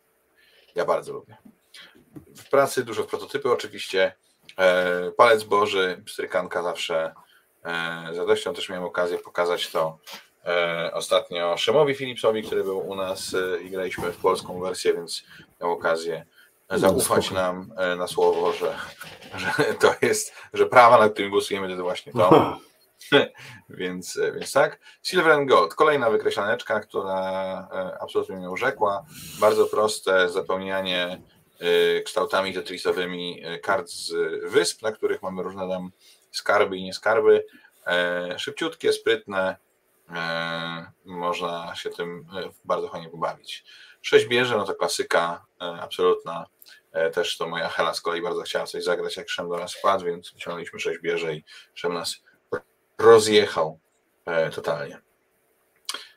Ja bardzo lubię. W pracy dużo prototypy oczywiście. E, palec Boży, strykanka zawsze z radością też miałem okazję pokazać to ostatnio Szemowi Philipsowi, który był u nas i graliśmy w polską wersję, więc miał okazję zaufać nam na słowo, że, że to jest, że prawa, nad którymi głosujemy, to właśnie to. *laughs* więc, więc tak. Silver and Gold, kolejna wykreślaneczka, która e, absolutnie mnie urzekła. Bardzo proste zapełnianie e, kształtami tetrisowymi e, kart z wysp, na których mamy różne tam skarby i nieskarby. Szybciutkie, sprytne. Można się tym bardzo fajnie pobawić. Sześć bierze, no to klasyka absolutna. Też to moja Hela z kolei bardzo chciała coś zagrać, jak Szem do nas wpadł, więc wyciągnęliśmy sześć bierze i Szem nas rozjechał e, totalnie.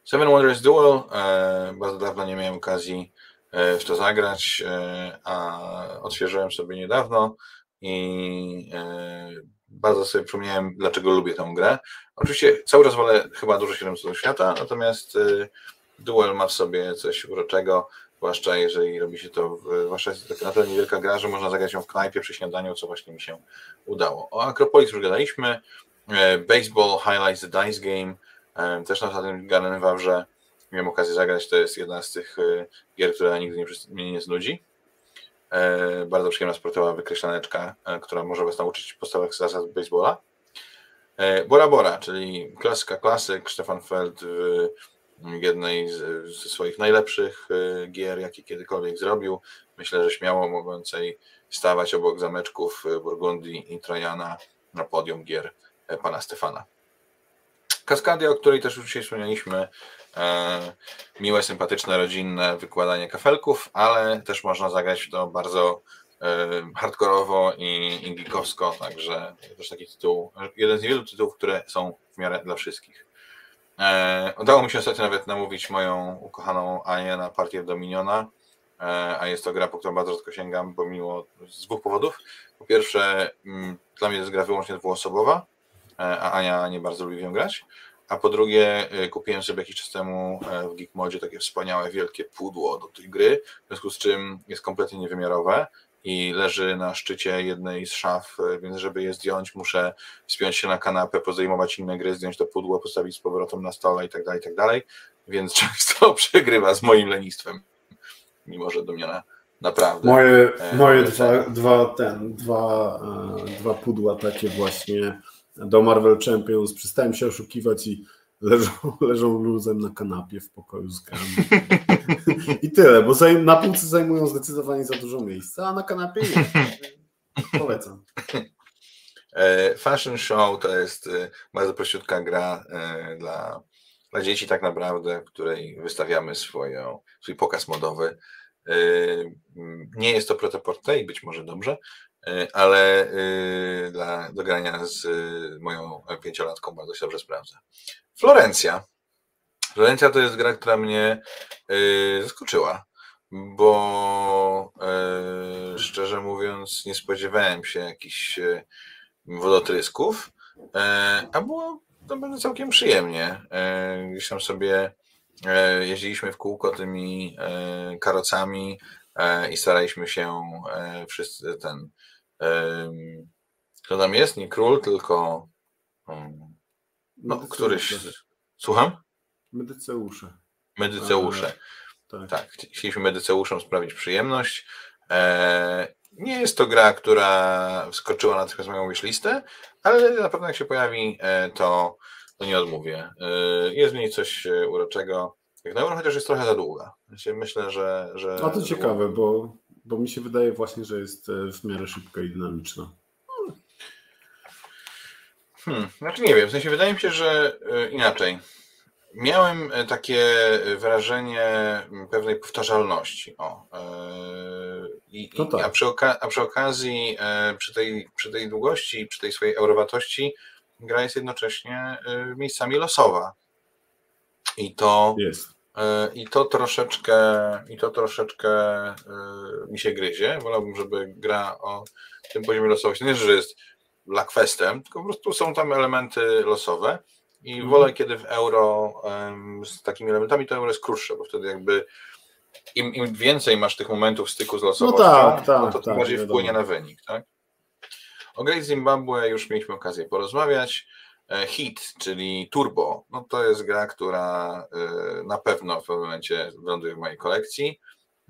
Seven Wonders Duel, e, bardzo dawno nie miałem okazji e, w to zagrać, a odświeżyłem sobie niedawno i bardzo sobie przypomniałem, dlaczego lubię tę grę. Oczywiście cały czas wolę chyba dużo 700 świata, natomiast Duel ma w sobie coś uroczego, zwłaszcza jeżeli robi się to, zwłaszcza jest taka naprawdę niewielka gra, że można zagrać ją w knajpie przy śniadaniu, co właśnie mi się udało. O Akropolis już gadaliśmy, baseball Highlights the Dice Game, e, też na ostatnim Garden Wawrze miałem okazję zagrać, to jest jedna z tych e, gier, która nigdy nie, mnie nie znudzi. Bardzo przyjemna sportowa wykreślaneczka, która może Was nauczyć podstawowych zasad baseballa. Bora Bora, czyli klasyka klasyk, Stefan Feld w jednej ze swoich najlepszych gier, jakie kiedykolwiek zrobił. Myślę, że śmiało mogącej stawać obok zameczków Burgundii i Trojana na podium gier E, pana Stefana. Kaskadia, o której też już dzisiaj wspomnieliśmy, e, miłe, sympatyczne, rodzinne wykładanie kafelków, ale też można zagrać to bardzo e, hardkorowo i, i geekowsko, także też taki tytuł, jeden z niewielu tytułów, które są w miarę dla wszystkich. udało mi się ostatnio nawet namówić moją ukochaną Anię na partię Dominiona. a jest to gra, po którą bardzo rzadko sięgam, pomimo z dwóch powodów. Po pierwsze, mm, dla mnie to jest gra wyłącznie dwuosobowa, a Ania nie bardzo lubi w nią grać. A po drugie, kupiłem sobie jakiś czas temu w Geekmodzie takie wspaniałe, wielkie pudło do tej gry, w związku z czym jest kompletnie niewymiarowe i leży na szczycie jednej z szaf, więc żeby je zdjąć, muszę wspiąć się na kanapę, pozdejmować inne gry, zdjąć to pudło, postawić z powrotem na stole i tak dalej, i tak dalej, więc *laughs* często przegrywa z moim lenistwem, mimo że do mnie na, naprawdę. Moje, e, moje dwa, dwa, ten, dwa, e, dwa pudła takie właśnie do Marvel Champions, przestałem się oszukiwać i leżą, *laughs* leżą luzem na kanapie w pokoju z grami. I tyle, bo na półce zajmują zdecydowanie za dużo miejsca, a na kanapie nie. *laughs* Polecam. E, Fashion Show to jest e, bardzo prościutka gra e, dla, dla dzieci tak naprawdę, w której wystawiamy swoją, swój pokaz modowy. Nie jest to protoporte i być może dobrze, ale dla, do grania z moją pięciolatką bardzo się dobrze sprawdza. Florencja. Florencja to jest gra, która mnie yy, zaskoczyła, bo yy, szczerze mówiąc nie spodziewałem się jakichś yy, wodotrysków, a było to będzie całkiem przyjemnie. Gdzieś tam sobie jeździliśmy w kółko tymi karocami i staraliśmy się wszyscy ten kto tam jest? Nie król, tylko no, któryś. Słucham? Medyceusze. Medyceusze. tak. tak. Chcieliśmy medyceuszom sprawić przyjemność. E, nie jest to gra, która wskoczyła natychmiast moją listę, ale na pewno jak się pojawi, e, to, to nie odmówię. E, jest w niej coś e, uroczego. Jak na euro, chociaż jest trochę za długa. Myślę, że. że A to ciekawe, bo, bo mi się wydaje właśnie, że jest e, w miarę szybka i dynamiczna. Hmm, znaczy nie wiem, w sensie wydaje mi się, że e, inaczej. Miałem e, takie wrażenie pewnej powtarzalności. O, i, no tak. a, przy a przy okazji, przy tej, przy tej długości, przy tej swojej eurowatości, gra jest jednocześnie miejscami losowa. I to, jest. I to troszeczkę, i to troszeczkę mi się gryzie. Wolałbym, żeby gra o tym poziomie losowości, nie, że jest dla kwestem, tylko po prostu są tam elementy losowe i mhm. wolę, kiedy w euro z takimi elementami to euro jest krótsze, bo wtedy jakby im, im więcej masz tych momentów styku z no losowością, no tak, tak, no to tym tak, bardziej wpłynie na wynik. Tak? O Great Zimbabwe już mieliśmy okazję porozmawiać. E, Hit, czyli Turbo, no to jest gra, która e, na pewno w pewnym momencie wyląduje w mojej kolekcji.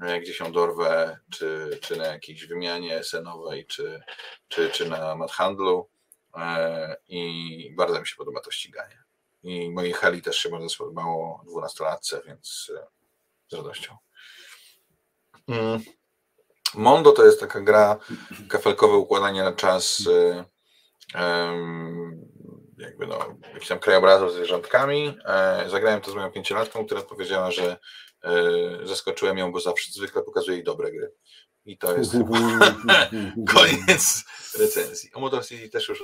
E, gdzie się dorwę, czy, czy na jakiejś wymianie senowej, czy, czy, czy na madhandlu i bardzo mi się podoba to ściganie. I mojej Heli też się bardzo spodobało, dwunastolatce, więc z radością. Mm. Mondo to jest taka gra, kafelkowe układanie na czas jakby no, jakichś tam krajobrazów z zwierzątkami. Zagrałem to z moją pięciolatką, która powiedziała, że E, zaskoczyłem ją, bo zawsze zwykle pokazuje jej dobre gry. I to jest *laughs* koniec recenzji. O Motor City też już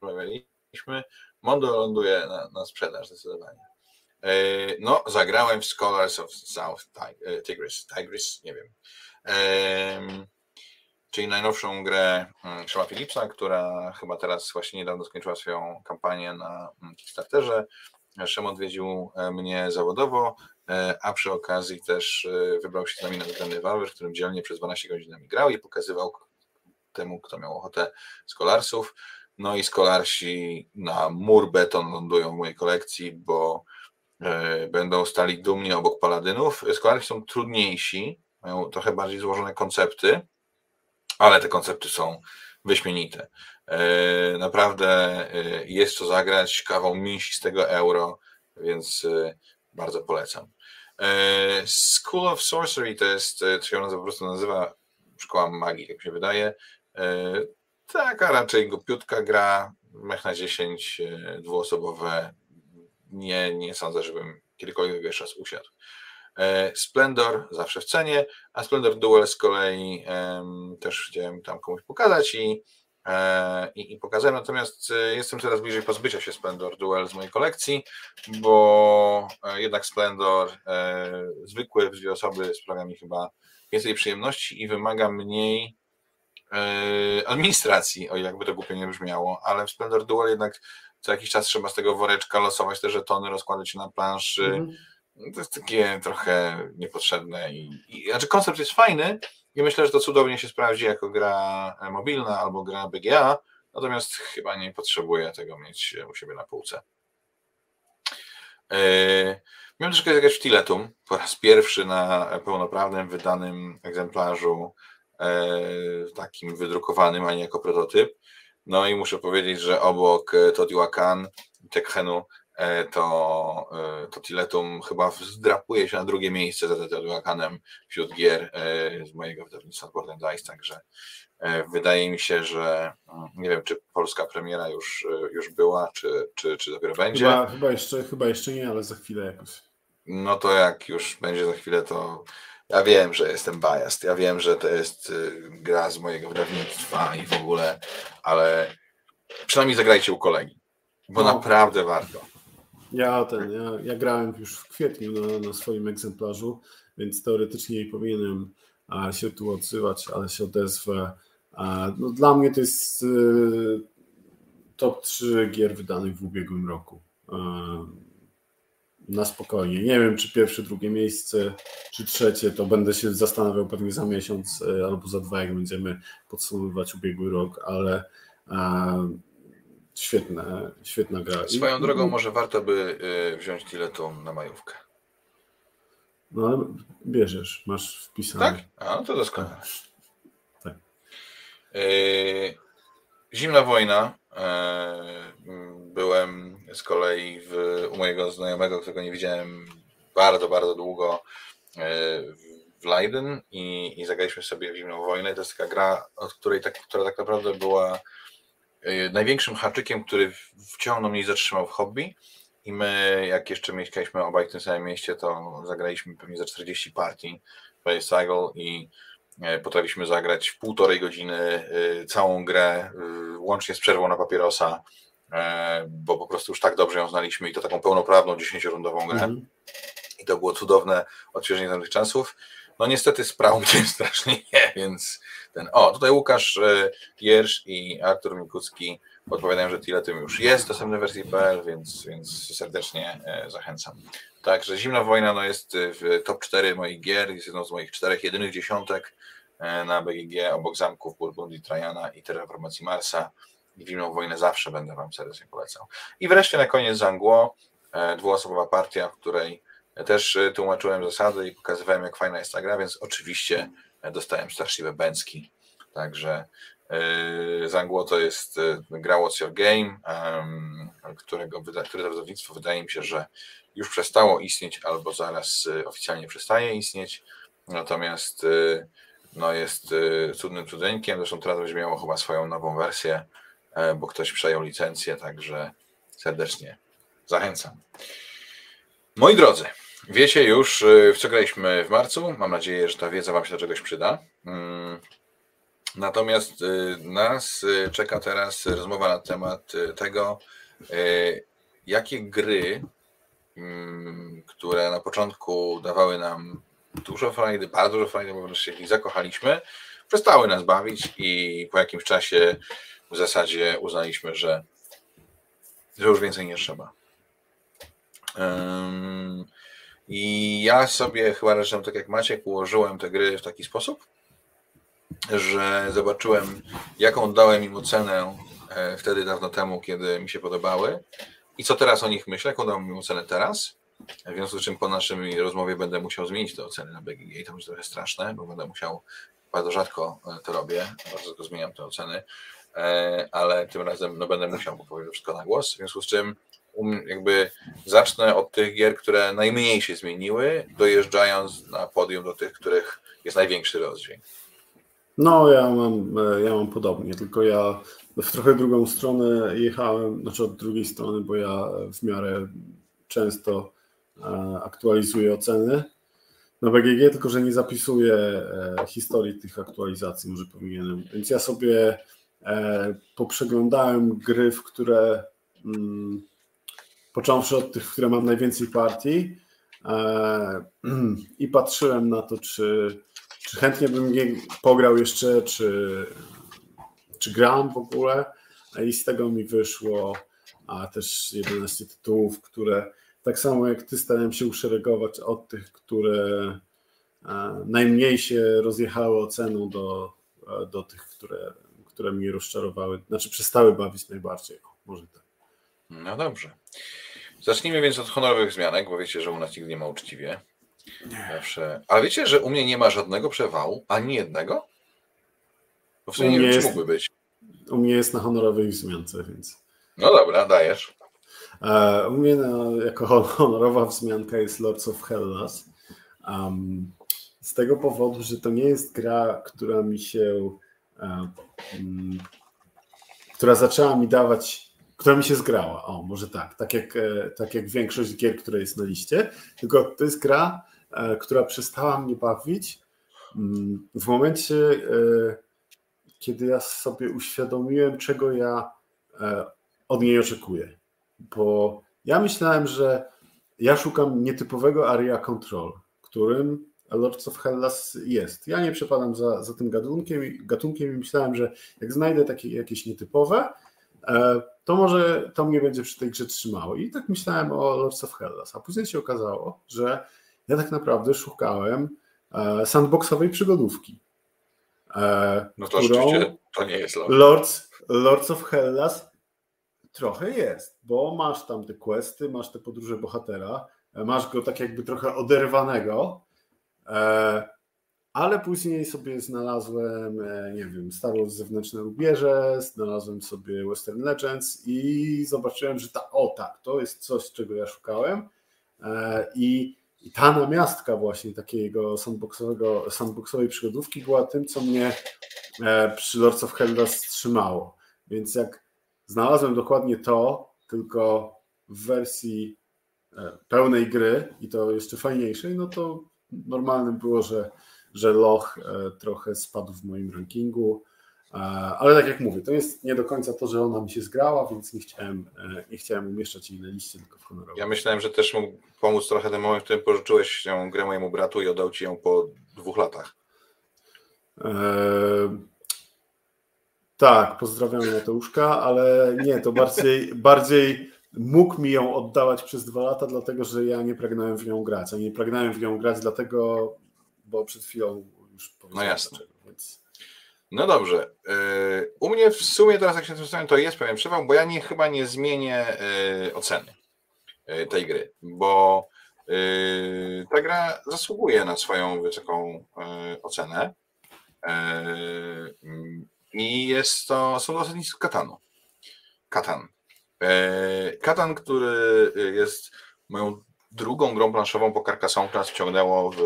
rozmawialiśmy. Mondo ląduje na, na sprzedaż zdecydowanie. E, no, zagrałem w Scholars of South e, Tigris, Tigris, nie wiem. Czyli najnowszą grę mm, Shema Philipsa, która chyba teraz właśnie niedawno skończyła swoją kampanię na mm, Kickstarterze. Szem odwiedził mnie zawodowo. E, a przy okazji też e, wybrał się z nami na dany Valve, w którym dzielnie przez 12 godzin nami grał i pokazywał temu, kto miał ochotę skolarsów. No i skolarsi na mur beton lądują w mojej kolekcji, bo e, będą stali dumnie obok paladynów. Skolarsi są trudniejsi, mają trochę bardziej złożone koncepty, ale te koncepty są wyśmienite. Naprawdę jest co zagrać, kawał mięsistego euro, więc bardzo polecam. E, School of Sorcery to jest, e, to się ona po prostu nazywa Szkoła Magii, jak się wydaje. E, taka raczej głupiutka gra, mech na 10, dwuosobowe. Nie, nie sądzę, żebym kiedykolwiek jeszcze raz usiadł. Splendor zawsze w cenie, a Splendor Duel z kolei też chciałem tam komuś pokazać i E, i, i pokazałem. Natomiast e, jestem coraz bliżej pozbycia się Splendor Duel z mojej kolekcji, bo e, jednak Splendor zwykły w dwie osoby sprawia mi chyba więcej przyjemności i wymaga mniej e, administracji, o jakby to głupio nie brzmiało, ale w Splendor Duel jednak co jakiś czas trzeba z tego woreczka losować te żetony, rozkładać na planszy. Mm. To jest takie trochę niepotrzebne. I, i, znaczy koncept jest fajny i myślę, że to cudownie się sprawdzi jako gra mobilna albo gra BGA, natomiast chyba nie potrzebuję tego mieć u siebie na półce. Yy, miałem troszkę zagrać w Tiletum po raz pierwszy na pełnoprawnym, wydanym egzemplarzu, yy, takim wydrukowanym, a nie jako prototyp. No i muszę powiedzieć, że obok Teotihuacan Tekhenu to, e, to Tiletum chyba zdrapuje się na drugie miejsce za Teotihuacanem wśród gier e, z mojego wydawnictwa Golden Dice, także wydaje mi się, że mm, nie wiem, czy polska premiera już, już była, czy, czy, czy dopiero będzie. Chyba, chyba, jeszcze, chyba jeszcze nie, ale za chwilę jakoś. No to jak już będzie za chwilę, to ja wiem, że jestem biased, ja wiem, że to jest gra z mojego wydawnictwa i w ogóle, ale przynajmniej zagrajcie u kolegi, bo no. naprawdę warto. Ja ten, ja, ja grałem już w kwietniu na, na swoim egzemplarzu, więc teoretycznie nie powinienem się tu odzywać, ale się odezwę. No, dla mnie to jest y, top 3 gier wydanych w ubiegłym roku. Na spokojnie. Nie wiem, czy pierwsze, drugie miejsce, czy trzecie, to będę się zastanawiał pewnie za miesiąc y, albo za dwa, jak będziemy podsumowywać ubiegły rok, ale Świetna, świetna gra. Swoją I, drogą może warto by y, wziąć Tiletum na majówkę. No ale bierzesz, masz wpisane. Tak? A, no to doskonale. Tak. Y, zimna wojna. Y, byłem z kolei w, u mojego znajomego, którego nie widziałem bardzo, bardzo długo w Leiden i, i zagraliśmy sobie w Zimną Wojnę. To jest taka gra, od której tak, która tak naprawdę była największym haczykiem, który wciągnął mnie i zatrzymał w hobby. I my, jak jeszcze mieszkaliśmy obaj w tym samym mieście, to zagraliśmy pewnie za 40 partii Play Cycle i e, potrafiliśmy zagrać w półtorej godziny y, całą grę, y, łącznie z przerwą na papierosa, e, bo po prostu już tak dobrze ją znaliśmy i to taką pełnoprawną, 10-rundową grę. Mm. I to było cudowne odświeżenie tamtych czasów. No niestety sprał *laughs* mnie strasznie nie, więc ten. O, tutaj Łukasz e, Jersz i Artur Mikucki podpowiadają, że Tiletum już jest dostępny w wersji PL, więc, więc serdecznie e, zachęcam. Także Zimna Wojna no, jest w top 4 moich gier, jest jedną z moich czterech jedynych dziesiątek e, na BGG obok zamków Burgundii Trajana i Terraformacji Marsa. I Zimną Wojnę zawsze będę Wam serdecznie polecał. I wreszcie na koniec Zangło, dwuosobowa partia, w której też tłumaczyłem zasady i pokazywałem, jak fajna jest ta gra, więc oczywiście dostałem straszliwe bęcki. Także yy, Zangło to jest yy, gra What's Your Game, którego, które wydawnictwo wydaje mi się, że już przestało istnieć albo zaraz yy, oficjalnie przestaje istnieć. Natomiast no jest cudnym cudeńkiem. Zresztą teraz będzie chyba swoją nową wersję, bo ktoś przejął licencję, także serdecznie zachęcam. Moi drodzy, Wiecie już, y, w co graliśmy w marcu. Mam nadzieję, że ta wiedza Wam się do czegoś przyda. Mm. Natomiast y, nas y, czeka teraz rozmowa na temat tego, jakie gry, mm, które na początku dawały nam dużo frajdy, bardzo dużo frajdy, bo wreszcie ich zakochaliśmy, przestały nas bawić i po jakimś czasie w zasadzie uznaliśmy, że, że już więcej nie trzeba. I ja sobie chyba zresztą tak jak Maciek ułożyłem te gry w taki sposób, że zobaczyłem, jaką dałem im ocenę e, wtedy dawno temu, kiedy mi się podobały. I co teraz o nich myślę, jaką dałem im ocenę teraz. W związku z czym po naszej rozmowie będę musiał zmienić te oceny na BGG i to będzie trochę straszne, bo będę musiał, bardzo rzadko e, to robię, bardzo rzadko zmieniam te oceny, e, ale tym razem no, będę musiał powiedzieć wszystko na głos, w związku z czym jakby zacznę od tych gier, które najmniej się zmieniły, dojeżdżając na podium do tych, których jest największy rozdźwięk. No, ja mam, ja mam podobnie, tylko ja w trochę drugą stronę jechałem, znaczy od drugiej strony, bo ja w miarę często e, aktualizuję oceny na BGG, tylko że nie zapisuję e, historii tych aktualizacji, może powinienem. Więc ja sobie e, poprzeglądałem gry, w które mm, począwszy od tych, które mam najwięcej partii e, i patrzyłem na to, czy, czy chętnie bym pograł jeszcze, czy, czy gram w ogóle. I z tego mi wyszło a też 11 tytułów, które tak samo jak ty starałem się uszeregować od tych, które e, najmniej się rozjechały oceną do, do tych, które, które mnie rozczarowały, znaczy przestały bawić najbardziej. Może tak. No dobrze. Zacznijmy więc od honorowych zmianek, bo wiecie, że u nas nigdy nie ma uczciwie. Zawsze. Ale wiecie, że u mnie nie ma żadnego przewału, ani jednego? Bo w sumie nie wiem, czy mógłby być. U mnie jest na honorowej wzmiance, więc. No dobra, dajesz. E, u mnie no, jako honorowa wzmianka jest Lords of Hellas. Um, z tego powodu, że to nie jest gra, która mi się. Um, która zaczęła mi dawać która mi się zgrała. O, może tak, tak jak, e, tak jak większość gier, które jest na liście. Tylko to jest gra, e, która przestała mnie bawić mm, w momencie, e, kiedy ja sobie uświadomiłem, czego ja od niej oczekuję. Bo ja myślałem, że ja szukam nietypowego area control, którym Lords of Hellas jest. Ja nie przepadam za, za tym gatunkiem, gatunkiem i myślałem, że jak znajdę takie jakieś nietypowe, to może to mnie będzie przy tej grze trzymało. I tak myślałem o Lords of Hellas, a później się okazało, że ja tak naprawdę szukałem e, sandboxowej przygodówki. E, no to którą to nie jest Lords, Lords of Hellas trochę jest, bo masz tam te questy, masz te podróże bohatera, e, masz go tak jakby trochę oderwanego, ale później sobie znalazłem, e, nie wiem, Star Wars zewnętrzne rubieże, znalazłem sobie Western Legends i zobaczyłem, że ta, o tak, to jest coś, czego ja szukałem e, i, i ta namiastka właśnie takiego sandboxowego, sandboxowej przygodówki była tym, co mnie e, przy Lords of Hellas trzymało. Więc jak znalazłem dokładnie to, tylko w wersji pełnej gry i to jeszcze fajniejszej, no to normalnym było, że że Loch e, trochę spadł w moim rankingu. E, ale tak jak mówię, to jest nie do końca to, że ona mi się zgrała, więc nie chciałem, e, nie chciałem umieszczać jej na liście, tylko w. Ja myślałem, że też mógł pomóc trochę ten moment, w którym pożyczyłeś ją grę mojemu bratu i oddał ci ją po dwóch latach. Eee, tak, pozdrawiam Mateuszka, ale nie, to bardziej, *laughs* bardziej mógł mi ją oddawać przez dwa lata, dlatego że ja nie pragnąłem w nią grać. A nie pragnąłem w nią grać, dlatego bo przed chwilą już powiedziałem. No jasne. Dlaczego, więc... No dobrze. Y, u mnie w sumie teraz, jak się zastanawiam, to jest pewien przewał, bo ja nie, chyba nie zmienię y, oceny y, tej gry, bo ta gra zasługuje na swoją wysoką ocenę. I jest to, są to zasadnicy Katanu. Katan. Katan, który jest moją drugą grą planszową po Carcassonne, która wciągnęło w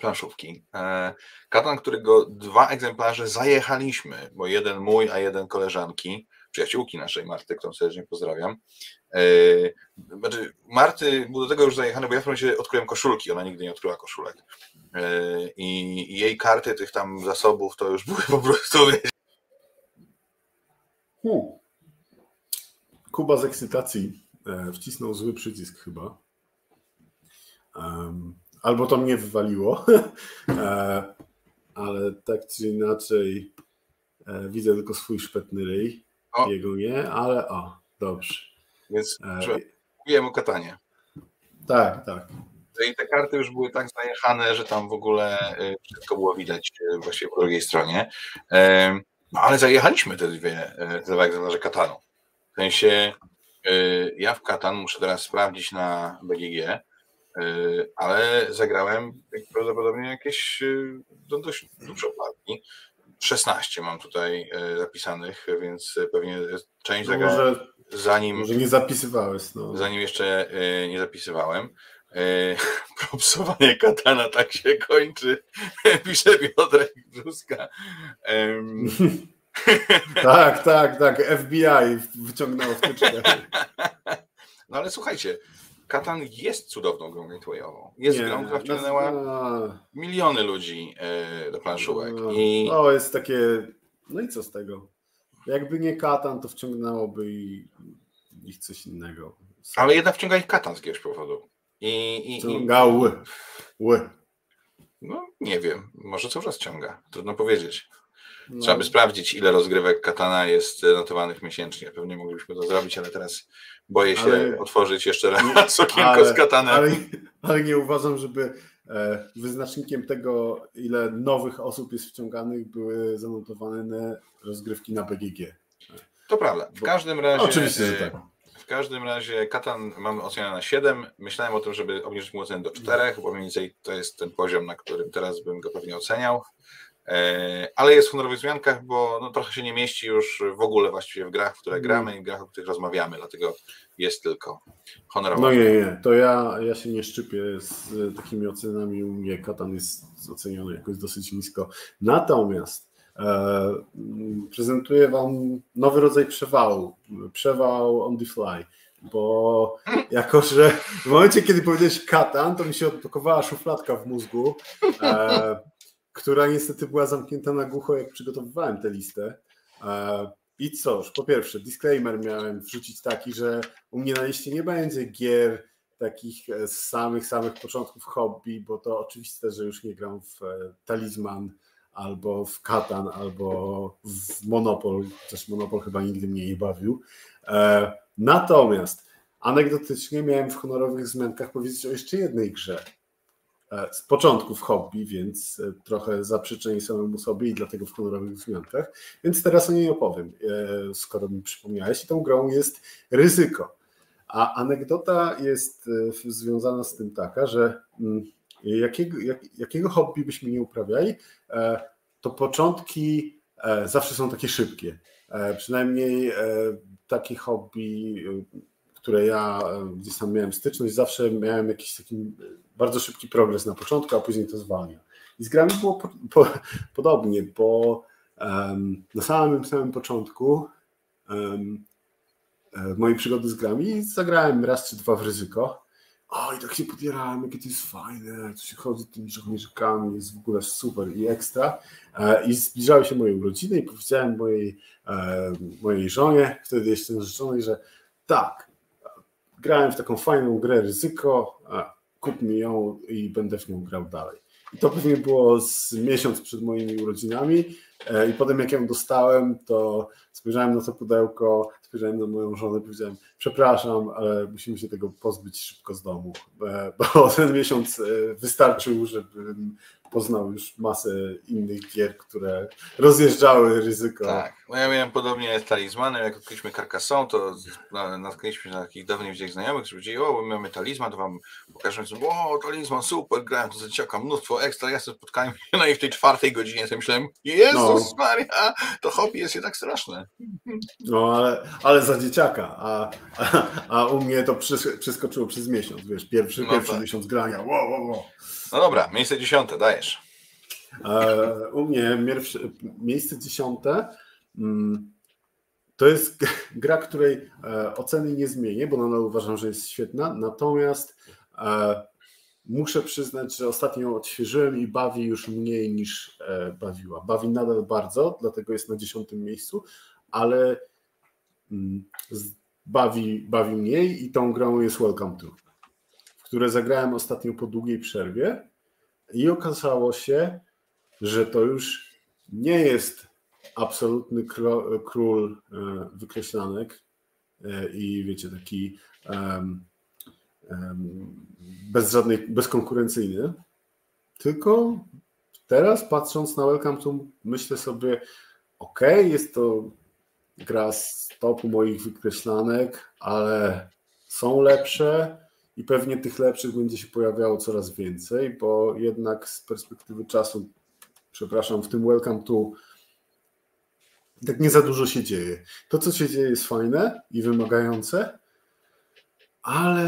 planszówki. E, Katan, którego dwa egzemplarze zajechaliśmy, bo jeden mój, a jeden koleżanki, przyjaciółki naszej Marty, którą serdecznie pozdrawiam. E, znaczy, Marty był do tego już zajechany, bo ja w momencie odkryłem koszulki, ona nigdy nie odkryła koszulek. E, I jej karty tych tam zasobów to już *laughs* były po prostu. Hmm. Kuba z ekscytacji wcisnął zły przycisk chyba. Albo to mnie wywaliło, *laughs* e, ale tak czy inaczej e, widzę tylko swój szpetny ryj, o. jego nie, ale o, dobrze. Więc mówiłem o katanie. Tak, tak. I te karty już były tak zajechane, że tam w ogóle e, wszystko było widać właściwie po drugiej stronie. No ale zajechaliśmy te dwie, te dwa egzemplarze katanu. W sensie ja w katan muszę teraz sprawdzić na BGG, ale zagrałem prawdopodobnie jakieś y, no, dość dużo partii. 16 mam tutaj y, zapisanych, więc pewnie część no zagrałem zanim. Może nie zapisywałeś. No. Zanim jeszcze nie zapisywałem. *laughs* Propsowanie katana tak się kończy, *laughs* pisze Piotrek Brzuska. *laughs* tak, tak, tak. FBI wyciągnęło wtyczkę. No ale słuchajcie, Katan jest cudowną grą gatewayową. Jest nie, grą, która wciągnęła no, miliony ludzi e, do planszówek. No, I... no, jest takie. No i co z tego? Jakby nie Katan, to wciągnęłoby i ich coś innego. Ale jednak wciąga ich Katan z jakiegoś powodu. I, i, Wciąga i... ły. ły. No nie wiem, może cały czas ciąga, trudno powiedzieć. No. Trzeba by sprawdzić, ile rozgrywek Katana jest notowanych miesięcznie. Pewnie moglibyśmy to zrobić, ale teraz boję się ale... otworzyć jeszcze raz *laughs* okienko ale, z Katanem. Ale, ale nie uważam, żeby e, wyznacznikiem tego, ile nowych osób jest wciąganych, były zanotowane rozgrywki na BGG. To prawda. W każdym razie. Oczywiście, że tak. W każdym razie Katan mam ocenę na 7. Myślałem o tym, żeby obniżyć mu ocenę do 4, bo mniej więcej to jest ten poziom, na którym teraz bym go pewnie oceniał. E, ale jest w honorowych zmiankach, bo no, trochę się nie mieści już w ogóle właściwie w grach, w które mhm. gramy i w grach, o których rozmawiamy, dlatego jest tylko honorowy. No nie, nie, to ja, ja się nie szczypię z takimi ocenami, u mnie Katan jest oceniony jakoś dosyć nisko. Natomiast e, prezentuję Wam nowy rodzaj przewału, przewał on the fly, bo *laughs* jako, że w momencie, kiedy powiedziałeś Katan, to mi się odblokowała szufladka w mózgu, e, która niestety była zamknięta na głucho, jak przygotowywałem tę listę. E, I cóż, po pierwsze, disclaimer miałem wrzucić taki, że u mnie na liście nie będzie gier takich e, z samych, samych początków hobby, bo to oczywiste, że już nie gram w e, Talizman albo w Katan, albo w Monopol, chociaż Monopol chyba nigdy mnie nie bawił. Natomiast anegdotycznie miałem w honorowych zmiankach powiedzieć o jeszcze jednej grze, z początków hobby, więc e, trochę zaprzeczeń samemu sobie i dlatego w honorowych wzmiankach. Więc teraz o niej opowiem, e, skoro mi przypomniałeś. I tą grą jest ryzyko. A anegdota jest związana z tym taka, że mm, jakiego, jak, jakiego hobby byśmy nie uprawiali, to początki zawsze są takie szybkie. Przynajmniej takie hobby, które ja gdzieś tam miałem styczność, zawsze miałem jakiś taki bardzo szybki progres na początku, a później to zwalnia. I z grami było po, po, *laughs* podobnie, bo um, na samym samym początku um, mojej przygody z grami zagrałem raz czy dwa w ryzyko. O, i tak się podierałem, jakie to jest fajne, tu się chodzi tymi żołnierzykami, jest w ogóle super i ekstra. E, I zbliżały się moje urodziny i powiedziałem mojej, e, mojej żonie, wtedy jeszcze narzeczonej, że tak, grałem w taką fajną grę ryzyko, kup mi ją i będę w nią grał dalej. I to pewnie było z miesiąc przed moimi urodzinami e, i potem jak ją dostałem, to spojrzałem na to pudełko, spojrzałem na moją żonę, powiedziałem przepraszam, ale musimy się tego pozbyć szybko z domu, e, bo *laughs* ten miesiąc e, wystarczył, żebym poznał już masę innych gier, które rozjeżdżały ryzyko. Tak, no ja miałem podobnie z talizmanem, jak odkryliśmy Carcassonne, to natknęliśmy się na takich dawnych wzięć znajomych, którzy powiedzieli, o, mamy talizman, to wam pokażę, o, talizman, super, grałem to za mnóstwo ekstra, ja sobie spotkałem, no i w tej czwartej godzinie sobie myślałem, Jezus no. Maria, to hobby jest jednak straszne. No, ale, ale za dzieciaka, a, a, a u mnie to przeskoczyło przez miesiąc, wiesz, pierwszy, no pierwszy tak. miesiąc grania, wow, wow, wow. No dobra, miejsce dziesiąte, dajesz. E, u mnie miejsce dziesiąte mm, to jest *laughs* gra, której e, oceny nie zmienię, bo nadal uważam, że jest świetna, natomiast e, muszę przyznać, że ostatnio odświeżyłem i bawi już mniej niż bawiła. Bawi nadal bardzo, dlatego jest na dziesiątym miejscu, ale mm, bawi, bawi mniej i tą grą jest Welcome to które zagrałem ostatnio po długiej przerwie i okazało się, że to już nie jest absolutny król e, wykreślanek e, i wiecie, taki bez żadnej, bezkonkurencyjny, tylko teraz patrząc na Welcome to myślę sobie, ok, jest to gra z topu moich wykreślanek, ale są lepsze, i pewnie tych lepszych będzie się pojawiało coraz więcej, bo jednak z perspektywy czasu, przepraszam, w tym Welcome to tak nie za dużo się dzieje. To, co się dzieje, jest fajne i wymagające, ale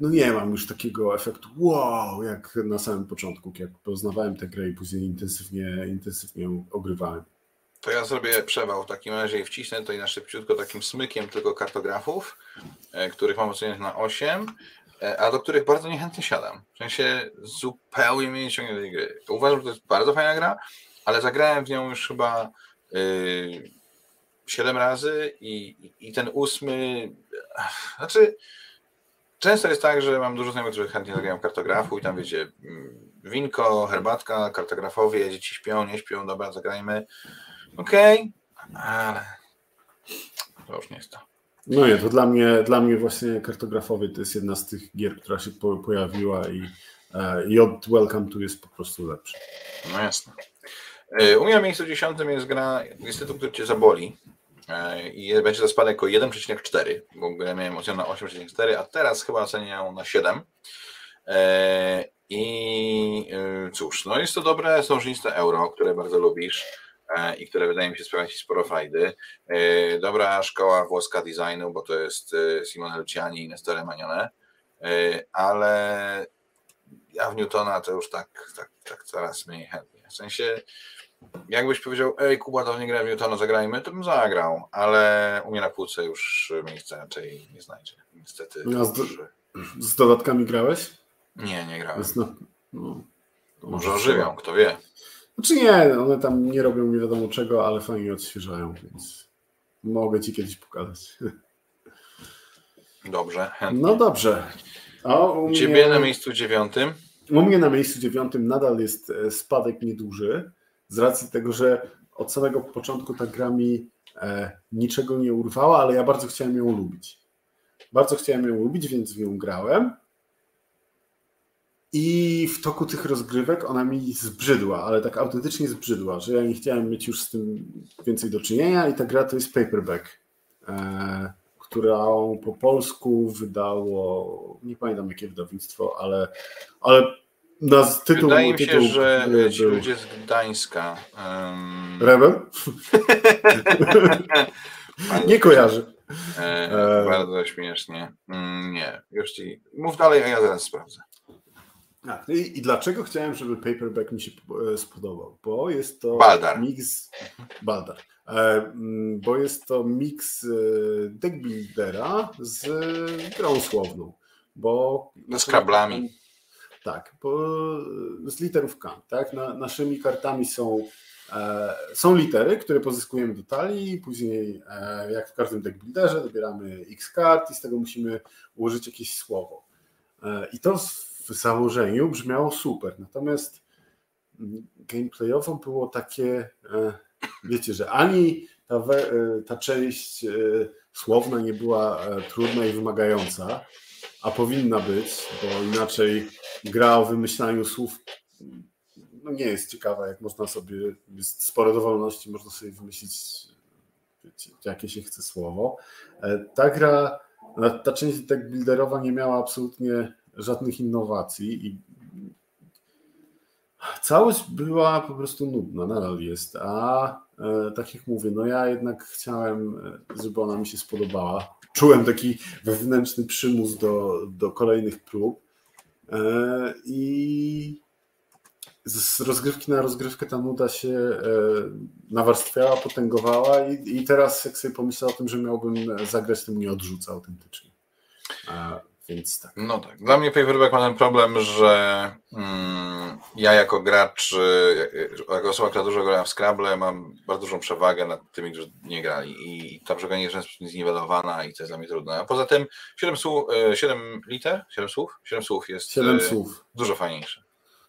no nie mam już takiego efektu wow, jak na samym początku, jak poznawałem tę grę i później intensywnie, intensywnie ją ogrywałem. To ja zrobię przewał w takim razie i wcisnę tutaj na szybciutko takim smykiem tylko kartografów, e, których mam oceniać na 8. E, a do których bardzo niechętnie siadam. W sensie zupełnie mnie nie ciągnie do tej gry. Uważam, że to jest bardzo fajna gra, ale zagrałem w nią już chyba yy, 7 razy i, i ten ósmy, znaczy często jest tak, że mam dużo znajomych, którzy chętnie zagrają kartografu i tam wiecie, mm, winko, herbatka, kartografowie, dzieci śpią, nie śpią, dobra, zagrajmy. Okej, okay, ale to już nie jest to. No nie, to dla mnie, dla mnie właśnie kartografowy to jest jedna z tych gier, która się po, pojawiła i, e, i od Welcome to jest po prostu lepszy. No jasne. E, u mnie na miejscu dziesiątym jest gra, jest tytuł, który cię zaboli e, i będzie to spadek o 1,4, bo ja miałem ocenę na 8,4, a teraz chyba oceniam na 7. I cóż, no jest to dobre sążniste euro, które bardzo lubisz i które wydaje mi się sprawiać sporo fajdy. Dobra szkoła włoska designu, bo to jest Simone Luciani i Nestore Manione, ale ja w Newtona to już tak, tak, tak coraz mniej chętnie. W sensie, jakbyś powiedział, ej Kuba, to nie grałem w Newtona, zagrajmy, to bym zagrał, ale u mnie na półce już miejsca raczej nie znajdzie. Niestety. A z, do, z dodatkami grałeś? Nie, nie grałem. No, no, może ożywią, kto wie. Znaczy nie, one tam nie robią nie wiadomo czego, ale fajnie odświeżają, więc mogę ci kiedyś pokazać. Dobrze. Chętnie. No dobrze. A u mnie... Ciebie na miejscu dziewiątym? U mnie na miejscu dziewiątym nadal jest e, spadek nieduży, z racji tego, że od samego początku ta gra mi e, niczego nie urwała, ale ja bardzo chciałem ją lubić. Bardzo chciałem ją lubić, więc w nią grałem. I w toku tych rozgrywek ona mi zbrzydła, ale tak autentycznie zbrzydła, że ja nie chciałem mieć już z tym więcej do czynienia i ta gra to jest paperback, e, którą po polsku wydało, nie pamiętam jakie wydawnictwo, ale, ale na tytuł... Wydaje mi się, tytuł, że ci był... ludzie z Gdańska... Um... Rebel? *laughs* nie kojarzy. E, e, bardzo śmiesznie. Mm, nie, już ci... Mów dalej, a ja zaraz sprawdzę. Tak, i, i, dlaczego chciałem, żeby paperback mi się e, spodobał? Bo jest to Baldar. mix. Baldar. E, mm, bo jest to mix e, deckbuildera z grą słowną. Bo. No, z kablami. Tak, bo z literówkami. Tak? Na, naszymi kartami są, e, są litery, które pozyskujemy do talii, później, e, jak w każdym deckbuilderze, dobieramy x kart i z tego musimy ułożyć jakieś słowo. I to w założeniu brzmiało super. Natomiast gameplayowo było takie, e, wiecie, że ani ta, e, ta część e, słowna nie była trudna i wymagająca, a powinna być, bo inaczej gra o wymyślaniu słów no nie jest ciekawa, jak można sobie, jest sporo dowolności, można sobie wymyślić wiecie, jakie się chce słowo. Ta gra, ta część deck builderowa nie miała absolutnie żadnych innowacji i całość była po prostu nudna, nadal jest, a e, tak jak mówię, no ja jednak chciałem, e, żeby ona mi się spodobała. Czułem taki wewnętrzny przymus do, do kolejnych prób e, i z rozgrywki na rozgrywkę ta nuda się nawarstwiała, potęgowała i, i teraz jak sobie pomyślę o tym, że miałbym zagrać, to mnie odrzuca autentycznie. Więc tak. No tak. Dla mnie Paperback ma ten problem, że mm, ja jako gracz, y, jako osoba, która dużo gra w Scrabble, mam bardzo dużą przewagę nad tymi, którzy nie grali. I ta przewaga jest zniwelowana i to jest dla mnie trudne. A poza tym 7, słów, 7 liter? 7 słów? 7 słów jest 7 y, słów. dużo fajniejsze.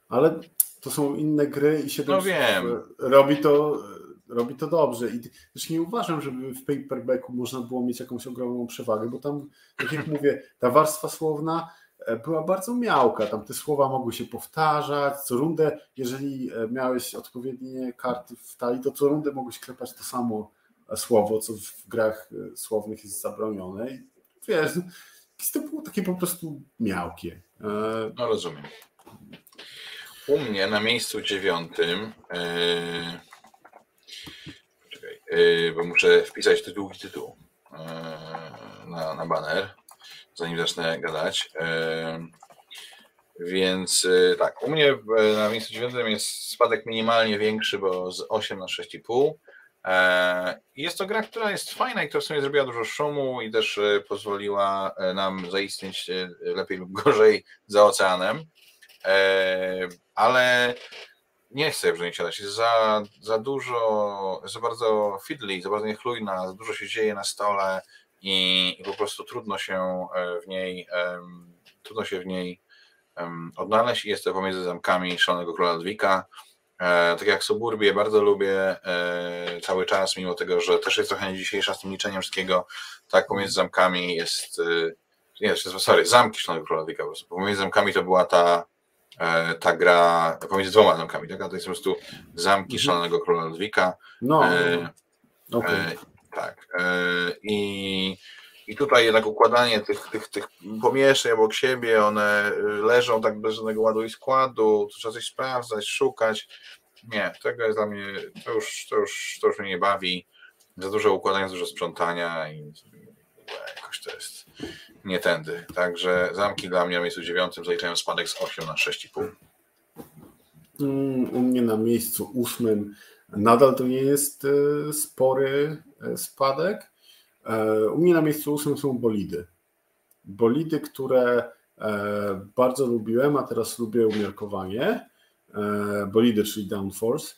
Ale to są inne gry i 7 no słów wiem. robi to robi to dobrze. I też nie uważam, żeby w paperbacku można było mieć jakąś ogromną przewagę, bo tam, tak jak mówię, ta warstwa słowna e, była bardzo miałka. Tam te słowa mogły się powtarzać. Co rundę, jeżeli e, miałeś odpowiednie karty w talii, to co rundę mogłeś klepać to samo e, słowo, co w grach słownych jest zabronione. I wiesz, to było takie po prostu miałkie. No rozumiem. U mnie na miejscu dziewiątym yy, bo muszę wpisać tytuł i tytuł yy, na, na baner, zanim zacznę gadać. Yy, więc tak, u mnie na miejscu dziewiątym jest spadek minimalnie większy, bo z 8 na 6,5. Jest to gra, która jest fajna i która w sumie zrobiła dużo szumu i też pozwoliła nam zaistnieć lepiej lub gorzej za oceanem. Ale nie chcę już nie siadać. Jest za, za dużo, za bardzo fiddly, za bardzo niechlujna, za dużo się dzieje na stole. i, i po prostu trudno się w niej trudno się w niej odnaleźć i jest to pomiędzy zamkami Szalonego Króla Ludwika. E, tak jak Suburbię bardzo lubię e, cały czas, mimo tego, że też jest trochę dzisiejsza z tym liczeniem wszystkiego, tak pomiędzy zamkami jest, e, nie, sorry, zamki Szalonego Króla Ludwika, po prostu pomiędzy zamkami to była ta ta gra pomiędzy dwoma zamkami, tak? To jest po prostu zamki mhm. Szalonego Króla Ludwika. No, e, okay. e, tak. E, I i tutaj jednak układanie tych, tych, tych pomieszczeń obok siebie, one y, leżą tak bez żadnego ładu i składu, tu trzeba coś sprawdzać, szukać. Nie, tego jest dla mnie, to już, to już, to już mnie nie bawi. Za dużo układania, za dużo sprzątania i jakoś to jest nie tędy. Także zamki dla mnie na miejscu dziewiątym zaliczają spadek z 8 na 6,5. Mm, u mnie na miejscu ósmym nadal to nie jest y, spory y, spadek, E, u mnie na miejscu ósmym są bolidy. Bolidy, które e, bardzo lubiłem, a teraz lubię umiarkowanie. E, bolidy, czyli downforce.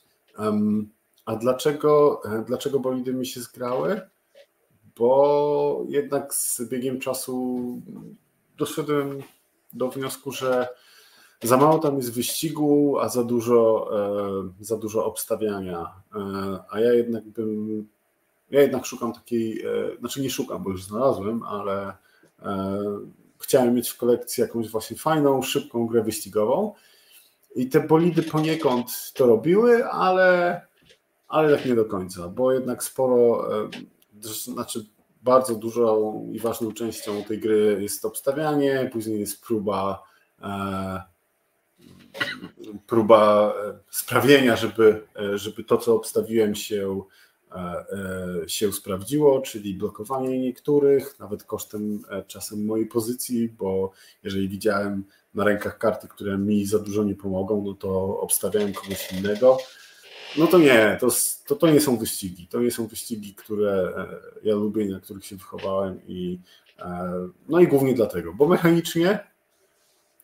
A dlaczego, dlaczego bolidy mi się zgrały? Bo jednak z biegiem czasu doszedłem do wniosku, że za mało tam jest wyścigu, a za dużo, za dużo obstawiania. A ja jednak bym ja jednak szukam takiej, e, znaczy nie szukam, bo już znalazłem, ale e, chciałem mieć w kolekcji jakąś właśnie fajną, szybką grę wyścigową. I te bolidy poniekąd to robiły, ale, ale tak nie do końca, bo jednak sporo, e, znaczy bardzo dużą i ważną częścią tej gry jest obstawianie, później jest próba próba sprawienia, żeby, żeby to, co obstawiłem się E, e, się sprawdziło, czyli blokowanie niektórych, nawet kosztem e, czasem mojej pozycji, bo jeżeli widziałem na rękach karty, które mi za dużo nie pomogą, no to obstawiałem kogoś innego. No to nie, to, to, to nie są wyścigi. To nie są wyścigi, które ja lubię na których się wychowałem i no i głównie dlatego, bo mechanicznie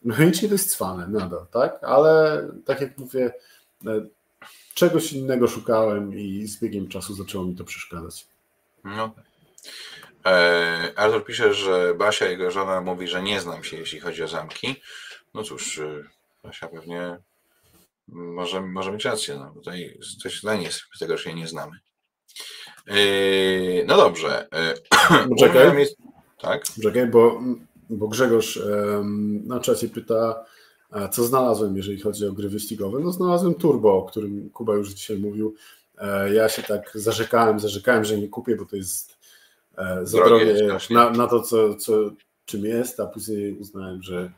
mechanicznie to jest cwane nadal, tak? Ale tak jak mówię, czegoś innego szukałem i z biegiem czasu zaczęło mi to przeszkadzać. No. E, Artur pisze, że Basia, jego żona, mówi, że nie znam się, jeśli chodzi o zamki. No cóż, e, Basia pewnie może, może mieć rację. No, tutaj coś dla niej z tego, się nie znamy. E, no dobrze. *clears throat* Czekaj, tak? Czekaj, bo, bo Grzegorz na czasie pyta, co znalazłem, jeżeli chodzi o gry wyścigowe? No znalazłem Turbo, o którym Kuba już dzisiaj mówił. E, ja się tak zarzekałem, zarzekałem, że nie kupię, bo to jest e, za drogie na, na, to, co, co, czym jest, a później uznałem, że,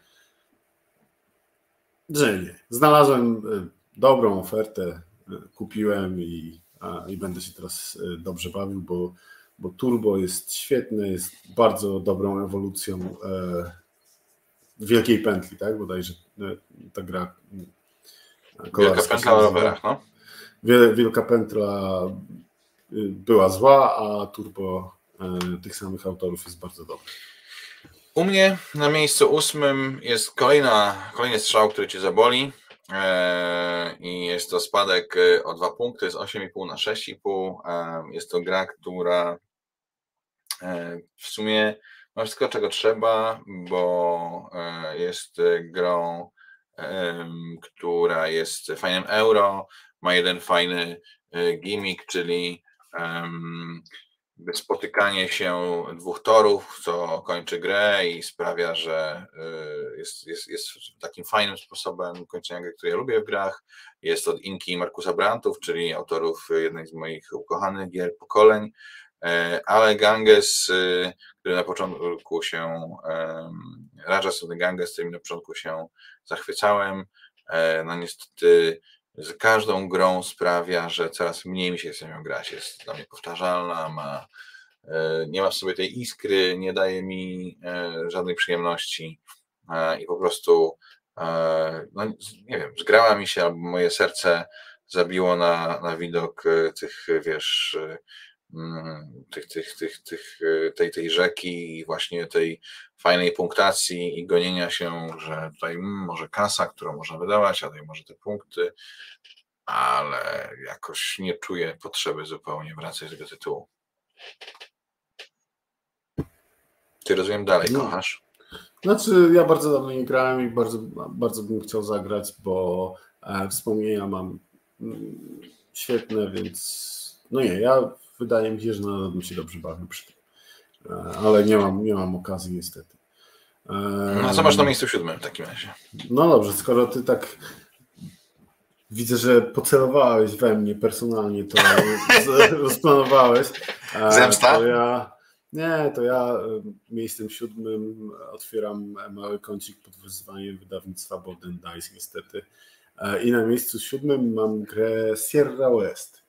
że nie. Znalazłem e, dobrą ofertę, kupiłem i, a, i będę się teraz dobrze bawił, bo, bo Turbo jest świetne, jest bardzo dobrą ewolucją wielkiej pętli, tak? Bodajże e, ta gra. Wielka pętla o rowerach, no. Wielka pętla y, była zła, a turbo e, tych samych autorów jest bardzo dobry. U mnie na miejscu ósmym jest kolejna, kolejny strzał, który cię zaboli. E, I jest to spadek o dwa punkty, jest 8,5 na 6,5. Jest to gra, która w sumie ma wszystko, czego trzeba, bo e, jest grą, która jest fajnym euro, ma jeden fajny e, gimmick, czyli spotykanie się dwóch torów, co kończy grę i sprawia, że e, jest, jest, jest takim fajnym sposobem kończenia gry, który ja lubię w grach. Jest od Inki i Markusa Brantów, czyli autorów jednej z moich ukochanych gier pokoleń. E, ale Ganges, y, który na początku się, Raja Sony Ganges, którym na początku się zachwycałem, e, no niestety z każdą grą sprawia, że coraz mniej mi się chce nią grać. Jest dla mnie powtarzalna, ma, e, nie ma w sobie tej iskry, nie daje mi żadnej przyjemności i po prostu no, nie wiem, zgrała mi się, albo moje serce zabiło na, na widok tych, wiesz, tych, tych, tych, tych, e, tej, tej rzeki i właśnie tej fajnej punktacji i gonienia się, że tutaj mm, może kasa, którą można wydawać, a tutaj może te punkty, ale jakoś nie czuję potrzeby zupełnie wracać do tego tytułu. Ty rozumiem dalej, no. kochasz? Znaczy, ja bardzo dawno nie grałem i bardzo, bardzo bym chciał zagrać, bo e, wspomnienia mam mm, świetne, więc no nie, ja wydaje mi się, że nadal bym się dobrze bawił przy tym. E, ale nie mam, nie mam okazji niestety. E, no co masz na miejscu siódmym w takim razie? No dobrze, skoro ty tak widzę, że pocelowałeś we mnie personalnie, to *laughs* rozplanowałeś. E, Zemsta? To ja, nie, to ja miejscem siódmym otwieram mały kącik pod wyzwaniem wydawnictwa Bolden Dice niestety. I na miejscu siódmym mam grę Sierra West.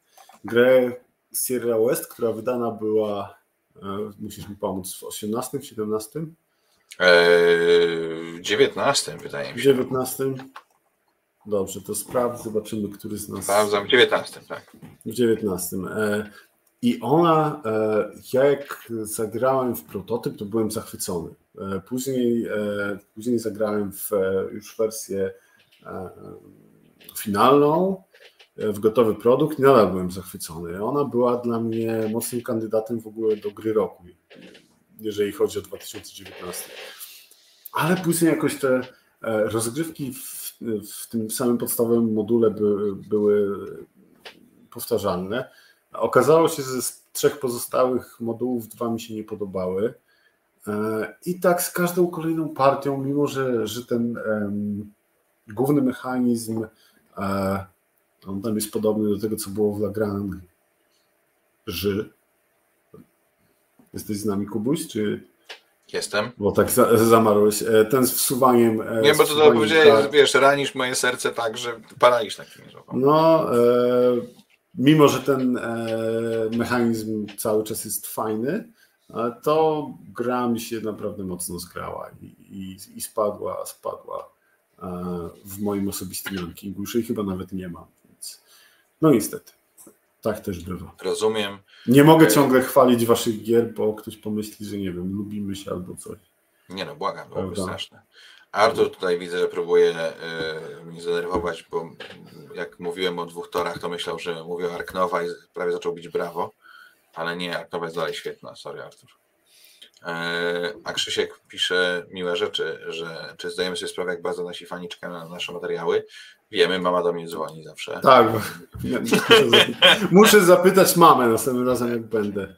Grę Sierra West, która wydana była E, musisz mi pomóc w 18, 17? Eee, 19 wydaje mi się. 19. Dobrze, to sprawdź, zobaczymy, który z nas. Sprawdzam w 19, tak. W 19. E, I ona, e, ja jak zagrałem w prototyp, to byłem zachwycony. Później, później zagrałem w już wersję finalną w gotowy produkt, nadal byłem zachwycony. Ona była dla mnie mocnym kandydatem w ogóle do gry roku, jeżeli chodzi o 2019. Ale później jakoś te e, rozgrywki w, w tym samym podstawowym module by, były powtarzalne. Okazało się, że z trzech pozostałych modułów dwa mi się nie podobały. E, I tak z każdą kolejną partią, mimo że, że ten um, główny mechanizm uh, on tam jest podobny do tego, co było w Lagrange. Ży. Jesteś z nami, Kubuś, czy... Jestem. Bo tak za, zamarłeś. E, ten z wsuwaniem... E, Nie, bo to, to powiedziałeś, że wiesz, ranisz moje serce tak, że paraliż taki nie No, e, mimo, że ten e, mechanizm cały czas jest fajny, to gra mi się naprawdę mocno zgrała i, i, i spadła, spadła e, w moim osobistym rankingu. Już jej chyba nawet nie mam. No niestety. Tak też bywa. Rozumiem. Nie mogę e, ciągle chwalić waszych gier, bo ktoś pomyśli, że nie wiem, lubimy się albo coś. Nie no, błagam, byłoby Prawda? straszne. Artur tutaj widzę, że próbuje yy, mnie zdenerwować, bo jak mówiłem o dwóch torach, to myślał, że mówię o Arknowa i prawie zaczął bić brawo, ale nie, Arknowa jest dalej świetna, sorry Artur. E, a Krzysiek pisze miłe rzeczy, że czy zdajemy sobie sprawę, jak bardzo nasi fani czekają na nasze materiały. Wiemy, mama do mnie dzwoni zawsze. Tak, muszę zapytać mamę następnym razem, jak będę.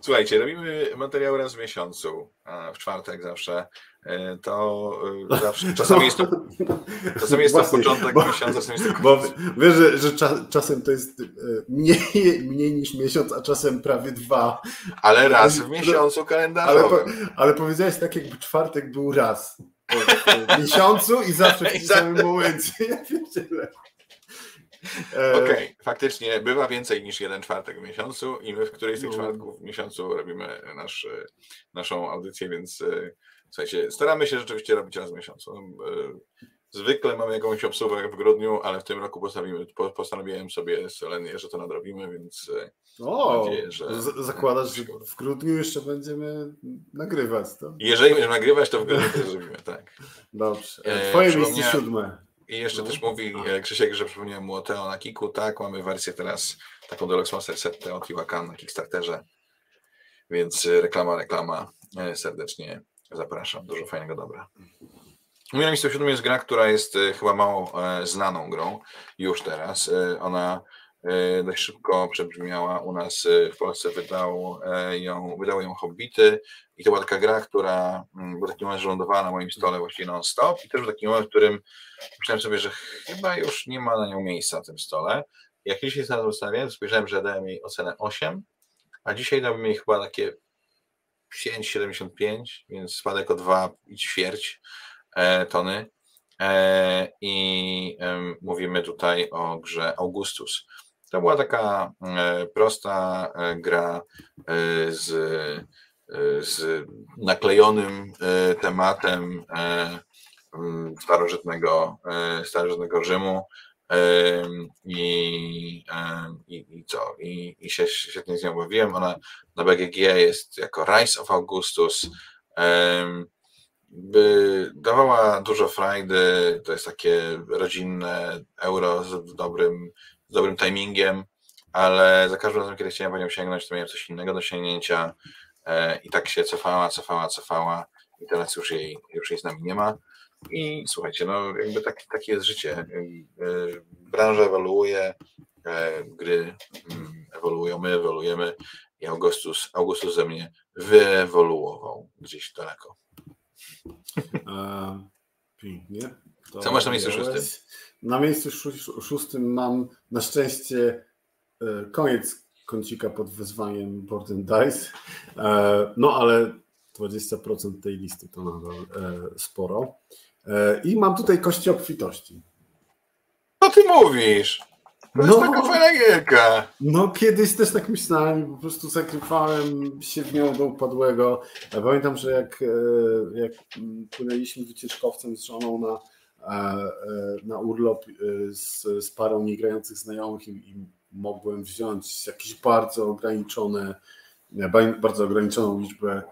Słuchajcie, robimy materiał raz w miesiącu, w czwartek zawsze. E, to e, zawsze, czasami jest to, czasami jest to początek bo, miesiąca, czasami jest to Bo wiesz, że, że czas, czasem to jest e, mniej, mniej niż miesiąc, a czasem prawie dwa. Ale raz w miesiącu kalendarzowym. Ale, ale powiedziałeś tak, jakby czwartek był raz w miesiącu i zawsze w tym samym momencie. *laughs* Ja Okej, okay. faktycznie bywa więcej niż jeden czwartek w miesiącu i my w którejś z tych no. czwartków w miesiącu robimy nasz, naszą audycję, więc Słuchajcie, staramy się rzeczywiście robić raz w miesiącu. E, zwykle mamy jakąś obsługę w grudniu, ale w tym roku postanowiłem sobie solennie, że to nadrobimy, więc e, o, nadzieję, że... Zakładasz, że w grudniu jeszcze będziemy nagrywać, to? Jeżeli będziemy nagrywać, to w grudniu to zrobimy, tak. Dobrze. E, twoje miejsce siódme. I jeszcze no. też mówi Krzysiek, że przypomniałem mu o Teo na Kiku. Tak, mamy wersję teraz taką Deluxe Master Set Teo Tiwakan na Kickstarterze. Więc reklama, reklama. Serdecznie Zapraszam, dużo fajnego dobra. Na miejscu siódmym jest gra, która jest e, chyba mało e, znaną grą już teraz. E, ona dość szybko przebrzmiała u nas w Polsce, wydał ją, wydały ją Hobbity i to była taka gra, która mm, był taki moment, że lądowała na moim stole właściwie non-stop i też był taki moment, w którym myślałem sobie, że chyba już nie ma na nią miejsca na tym stole. Jak dzisiaj na to spojrzałem, że dałem jej ocenę 8, a dzisiaj dałbym jej chyba takie 5,75, więc spadek o 2 i ćwierć tony. E, I mówimy tutaj o grze Augustus. To była taka e, prosta gra z, z naklejonym tematem starożytnego, starożytnego Rzymu i, i, i co? I, I się świetnie z nią bawiłem. Ona na BGG jest jako Rise of Augustus. By dawała dużo frajdy. To jest takie rodzinne euro z dobrym, z dobrym timingiem, ale za każdym razem, kiedy chciałem po nią sięgnąć, to miałem coś innego do sięgnięcia. i tak się cofała, cofała, cofała i teraz już jej, już jej z nami nie ma. I słuchajcie, no jakby tak, takie jest życie. Branża ewoluuje, gry mm, ewoluują, my ewoluujemy i Augustus, Augustus ze mnie wyewoluował gdzieś daleko. Pięknie. To Co masz na miejscu szóstym? Na miejscu szóstym mam na szczęście e, koniec kącika pod wyzwaniem Board and Dice. E, no ale 20% tej listy to nadal e, sporo. I mam tutaj kości obfitości. Co ty mówisz? To no, jest taka fajna gierka. No kiedyś też tak myślałem, po prostu zakrywałem się w nią do upadłego. Ja pamiętam, że jak, jak płynęliśmy wycieczkowcem z żoną na E, e, na urlop e, z, z parą niegrających znajomych i, i mogłem wziąć jakieś bardzo ograniczone, bardzo ograniczoną liczbę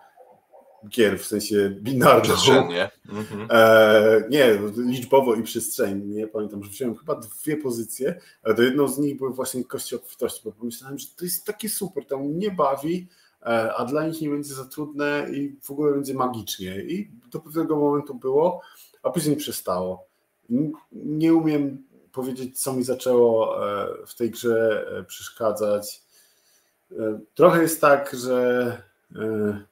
gier, w sensie binarną. Przestrzennie. Mhm. E, nie, liczbowo i przestrzennie. Pamiętam, że wziąłem chyba dwie pozycje, ale to jedną z nich były właśnie kości obfitości, bo pomyślałem, że to jest takie super, tam nie bawi, a dla nich nie będzie za trudne i w ogóle będzie magicznie. I do pewnego momentu było a później przestało. Nie umiem powiedzieć, co mi zaczęło e, w tej grze e, przeszkadzać. E, trochę jest tak, że,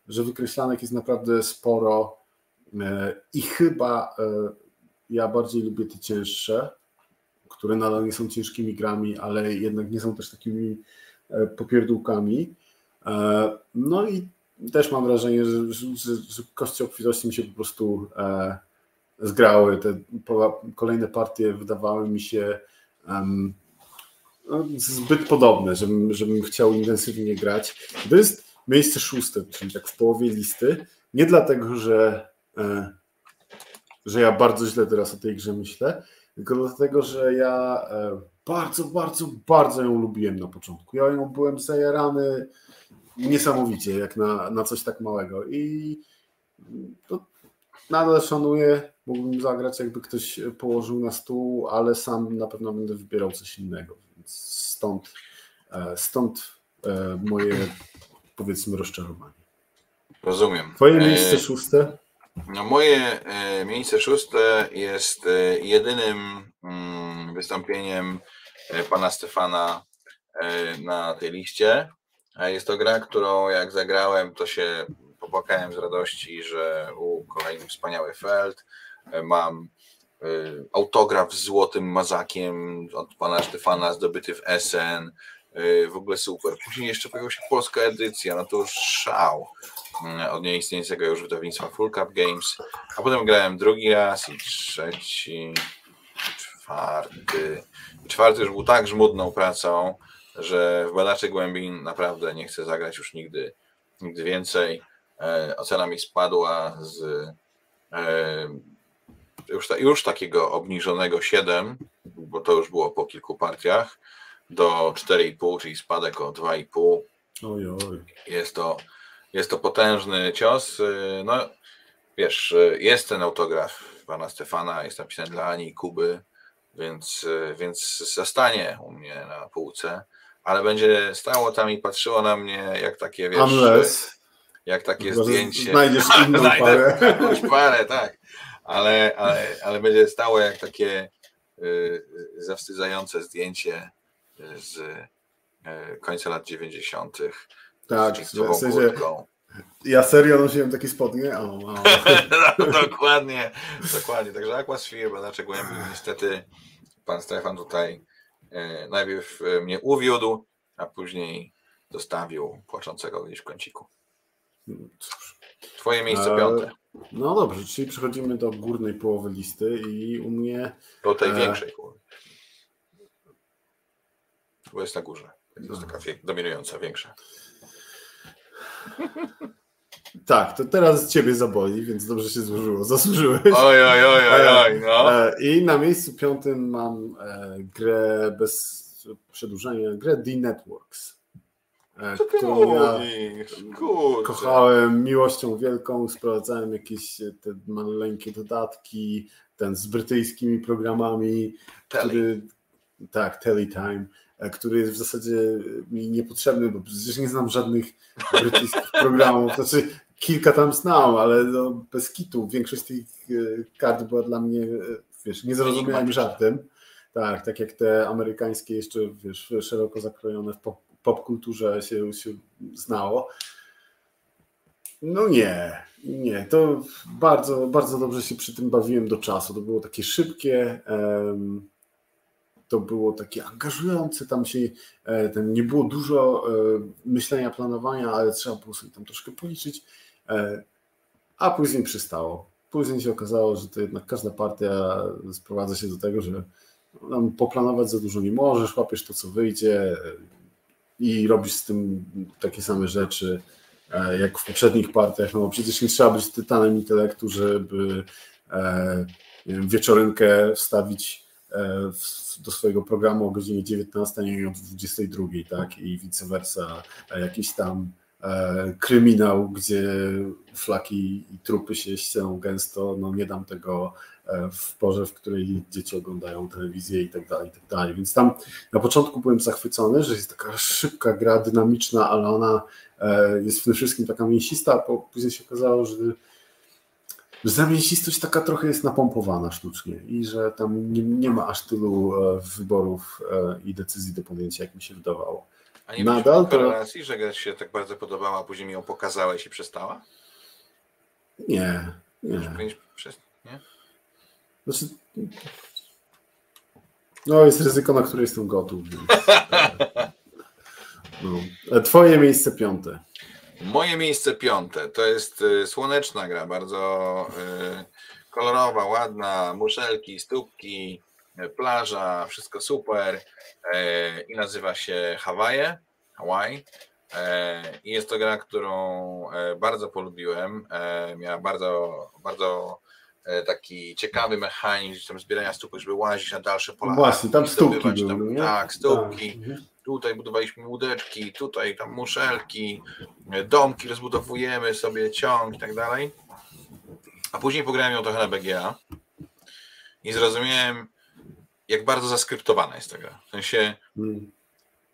że wykreślanek jest naprawdę sporo i chyba ja bardziej lubię te cięższe, które nadal nie są ciężkimi grami, ale jednak nie są też takimi popierdółkami. No i też mam wrażenie, że, że, że kości obfitości mi się po prostu zgrały. Te kolejne partie wydawały mi się um, zbyt podobne, żebym, żebym chciał intensywnie grać. To jest miejsce szóste, czyli tak w połowie listy. Nie dlatego, że, e, że ja bardzo źle teraz o tej grze myślę, tylko dlatego, że ja e, bardzo, bardzo, bardzo ją lubiłem na początku. Ja ją byłem zajarany niesamowicie, jak na, na coś tak małego. I to nadal szanuję mógłbym zagrać, jakby ktoś położył na stół, ale sam na pewno będę wybierał coś innego. Więc stąd, e, stąd moje powiedzmy rozczarowanie. Rozumiem. Twoje e, miejsce szóste? No moje miejsce szóste jest jedynym mm, wystąpieniem pana Stefana na tej liście. Jest to gra, którą jak zagrałem, to się popłakałem z radości, że u kolejny wspaniały Feld. Mam autograf z złotym mazakiem od pana Stefana zdobyty w SN. Y, w ogóle super. Później jeszcze pojawiła się polska edycja, no to już szał y, od nieistniejącego już wydawnictwa Full Cup Games. A potem grałem drugi raz i trzeci, czwarty. Czwarty już był tak żmudną pracą, że w Badaczy Głębin naprawdę nie chcę zagrać już nigdy, nigdy więcej. E, ocena mi spadła z e, już, już takiego obniżonego 7, bo to już było po kilku partiach, do 4,5, czyli spadek o 2,5. Oj, oj. Jest to, jest to potężny cios. No, wiesz, jest ten autograf pana Stefana, jest napisany dla Ani i Kuby, więc, więc zostanie u mnie na półce, ale będzie stało tam i patrzyło na mnie jak takie, wiesz, Unless. jak takie zdjęcie. Znajdziesz inną *laughs* parę. parę, tak ale, ale, ale będzie stało jak takie y, zawstydzające zdjęcie z y, końca lat 90. Tak, z w sensie, ja serio nosiłem takie spodnie. O, o. *laughs* no, dokładnie, dokładnie. Także Aquasphere, badacze głębi, niestety pan Stefan tutaj e, najpierw mnie uwiódł, a później zostawił płaczącego gdzieś w kąciku. Cóż. Twoje miejsce piąte. No dobrze, czyli przechodzimy do górnej połowy listy i u mnie. Do tej e... większej połowy. Bo jest na górze. To jest taka dominująca, większa. *laughs* Tak, to teraz ciebie zaboli, więc dobrze się złożyło. Zasłużyłeś. Oj, oj, oj, oj, oj no. E, I na miejscu piątym mam e, grę bez przedłużenia, grę The Networks. E, Co ty kochałem miłością wielką, sprowadzałem jakieś e, te maleńkie dodatki, ten z brytyjskimi programami, Telly. który tak, Teletime, który jest w zasadzie mi niepotrzebny, bo przecież nie znam żadnych brytyjskich *laughs* programów. Znaczy, kilka tam znam, ale no, bez kitu. Większość tych kart była dla mnie, wiesz, nie zrozumiałem żartem. Tak, tak jak te amerykańskie jeszcze, wiesz, szeroko zakrojone w pop, popkulturze się, się znało. No nie, nie, to bardzo, bardzo dobrze się przy tym bawiłem do czasu. To było takie szybkie, to było takie angażujące, tam się, e, tam nie było dużo e, myślenia, planowania, ale trzeba było sobie tam troszkę policzyć, e, a później przystało. Później się okazało, że to jednak każda partia sprowadza się do tego, że tam poplanować za dużo nie możesz, łapiesz to, co wyjdzie i robisz z tym takie same rzeczy jak w poprzednich partiach, no bo przecież nie trzeba być tytanem intelektu, żeby wieczorynkę wstawić do swojego programu o godzinie 19, a nie o 22, tak? I vice versa. Jakiś tam kryminał, gdzie flaki i trupy się ścią gęsto, no nie dam tego w porze, w której dzieci oglądają telewizję i tak dalej, i tak dalej. Więc tam na początku byłem zachwycony, że jest taka szybka gra, dynamiczna, ale ona E, jest w tym wszystkim taka mięsista, a później się okazało, że, że mięsistość taka trochę jest napompowana sztucznie i że tam nie, nie ma aż tylu e, wyborów e, i decyzji do podjęcia, jak mi się wydawało. A nie Nadal to... relacji, że gra się tak bardzo podobała, a później ją pokazałeś i przestała? Nie, nie. nie? Znaczy, no jest ryzyko, na które jestem gotów. Więc, No. Twoje miejsce piąte. Moje miejsce piąte to jest y, słoneczna gra, bardzo y, kolorowa, ładna, muszelki, stópki, y, plaża, wszystko super i nazywa się Hawaje, Hawaii. I jest to gra, którą bardzo polubiłem. Miała bardzo, bardzo taki ciekawy mechanizm tam zbierania stópek, żeby łazić na dalsze pola. Właśnie, tam stópki tam, były, Tak, stópki. Tak. Mhm tutaj budowaliśmy łódeczki, tutaj tam muszelki, domki rozbudowujemy sobie, ciąg i tak dalej. A później pograłem ją trochę na BGA i zrozumiałem, jak bardzo zaskryptowana jest ta gra. W sensie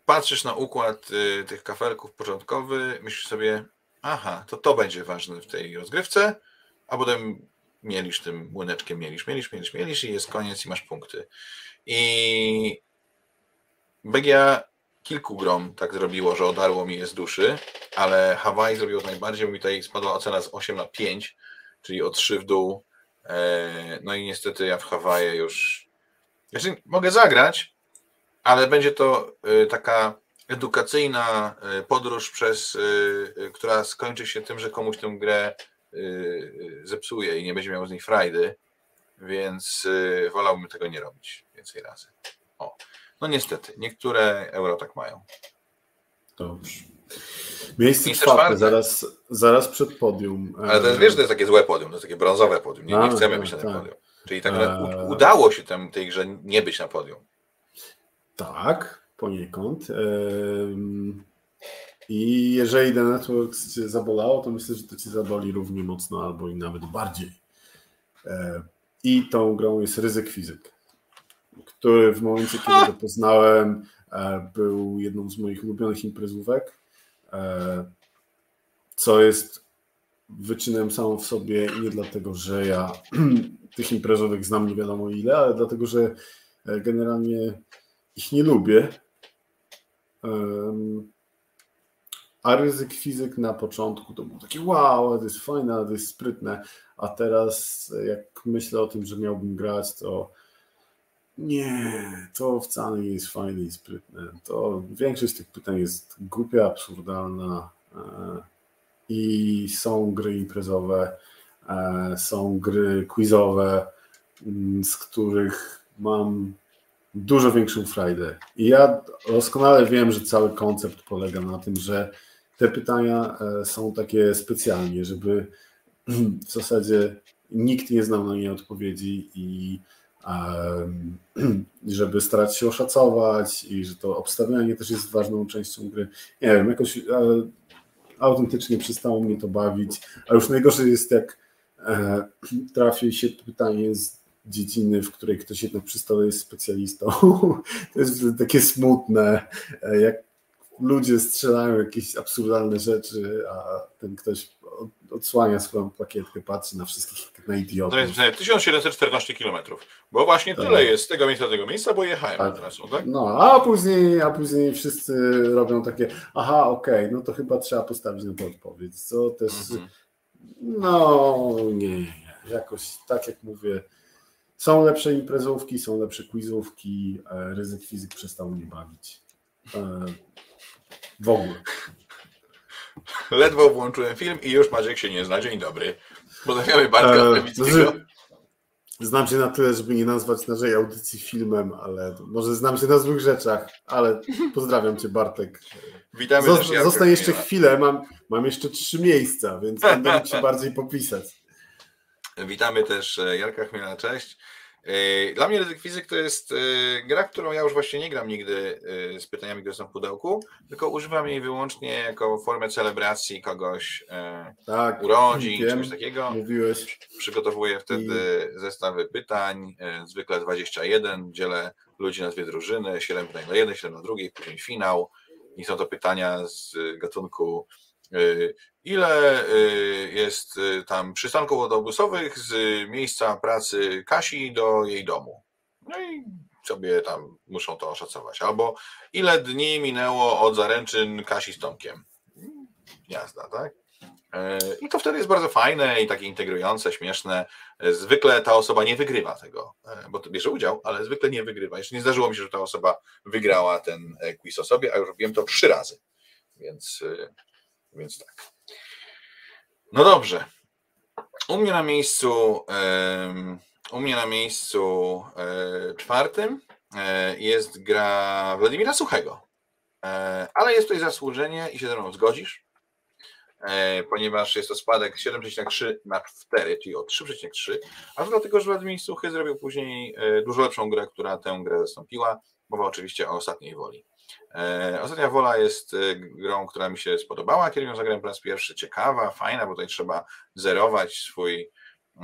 patrzysz na układ y, tych kafelków początkowy, myślisz sobie, aha, to to będzie ważne w tej rozgrywce, a potem mielisz tym młyneczkiem, mielisz, mielisz, mielisz, mielisz i jest koniec i masz punkty. I BGA kilku grom tak zrobiło, że odarło mi je z duszy, ale Hawaii zrobiło najbardziej, bo mi tutaj spadła ocena z 8 na 5, czyli o 3 w dół. E, no i niestety ja w Hawaii już. Znaczy, mogę zagrać, ale będzie to e, taka edukacyjna e, podróż, przez, która skończy się tym, że komuś tę grę zepsuje i nie będzie miał z niej frajdy, więc wolałbym tego nie robić więcej razy. O. No niestety, niektóre euro tak mają. Dobrze. Miejsce czwarte, zaraz, zaraz przed podium. Ale to jest, wiesz, to jest takie złe podium, to jest takie brązowe podium. Nie, nie chcemy być na tym tak. podium. Czyli tak e... udało się tem, tej grze nie być na podium. Tak, poniekąd. I jeżeli The Networks cię zabolało, to myślę, że to cię zaboli równie mocno albo i nawet bardziej. E, I tą grą jest ryzyk fizyk który w momencie, kiedy go poznałem, e, był jedną z moich ulubionych imprezówek, e, co jest wyczynem samą w sobie nie dlatego, że ja *clears throat* tych imprezówek znam nie wiadomo ile, ale dlatego, że generalnie ich nie lubię. A ryzyk fizyk na początku to było takie wow, to jest fajne, to jest sprytne, a teraz jak myślę o tym, że miałbym grać, to nie, to wcale nie jest fajne i sprytne. To większość tych pytań jest głupia, absurdalna e, i są gry imprezowe, e, są gry quizowe, mm, z których mam dużo większą frajdę. I ja doskonale wiem, że cały koncept polega na tym, że te pytania e, są takie specjalnie, żeby *clears throat* w zasadzie nikt nie znał na nie odpowiedzi i *clears throat* żeby starać się oszacować i że to obstawianie też jest ważną częścią gry. Nie wiem, jakoś autentycznie przestało mnie to bawić, a już najgorsze jest jak e, *clears throat* trafi się pytanie z dziedziny, w której ktoś jednak przy stole jest specjalistą. *laughs* To jest takie smutne, jak ludzie strzelają jakieś absurdalne rzeczy, a ten ktoś odsłania swoją plakietkę, patrzy na wszystkich jak na idiotów. To jest 1714 km, bo właśnie tak. tyle jest z tego miejsca do tego miejsca, bo jechałem tak. teraz, tak? No, a później, a później wszyscy robią takie, aha, okej, okay, no to chyba trzeba postawić na to odpowiedź, co też, mhm. no nie, nie, jakoś tak jak mówię, są lepsze imprezówki, są lepsze quizówki, e, ryzyk fizyk przestał mnie bawić. W ogóle. Ledwo włączyłem film i już Maciek się nie zna. Dzień dobry. Pozdrawiamy Bartka eee, Znam się na tyle, żeby nie nazwać naszej audycji filmem, ale może znam się na złych rzeczach, ale pozdrawiam Cię Bartek. Witamy Zos Zostań jeszcze chwilę, mam, mam jeszcze trzy miejsca, więc będę mógł się *laughs* bardziej popisać. Witamy też e, Jarka Chmiela, cześć. E, dla mnie ryzyk fizyk to jest e, gra, którą ja już właśnie nie gram nigdy e, z pytaniami, które są w pudełku, tylko używam jej wyłącznie jako formę celebracji kogoś tak, urodzin, wiem, czegoś takiego. Mówiłeś. Przygotowuję wtedy I... zestawy pytań, zwykle 21, dzielę ludzi na dwie drużyny, 7 pytań na jednej, 7 na drugiej, później finał i są to pytania z gatunku ile y, jest y, tam przystanków autobusowych z miejsca pracy Kasi do jej domu. No i sobie tam muszą to oszacować. Albo ile dni minęło od zaręczyn Kasi z Tomkiem. Jazda, tak? E, I to wtedy jest bardzo fajne i takie integrujące, śmieszne. Zwykle ta osoba nie wygrywa tego, e, bo to bierze udział, ale zwykle nie wygrywa. Jeszcze nie zdarzyło mi się, że ta osoba wygrała ten e, quiz o sobie, a już robiłem to trzy razy. Więc, więc tak. No dobrze. U mnie na miejscu, u mnie na miejscu e, czwartym e, jest gra Władimira Suchego. E, ale jest tutaj zasłużenie i się ze mną zgodzisz, ponieważ jest to spadek 7,3 na 4, czyli o 3,3, a to dlatego, że Władimir Suchy zrobił później dużo lepszą grę, która tę grę zastąpiła. Mowa oczywiście o ostatniej woli. E, ostatnia Wola jest e, grą, która mi się spodobała, kiedy ją zagrałem po raz pierwszy. Ciekawa, fajna, bo tutaj trzeba zerować swój,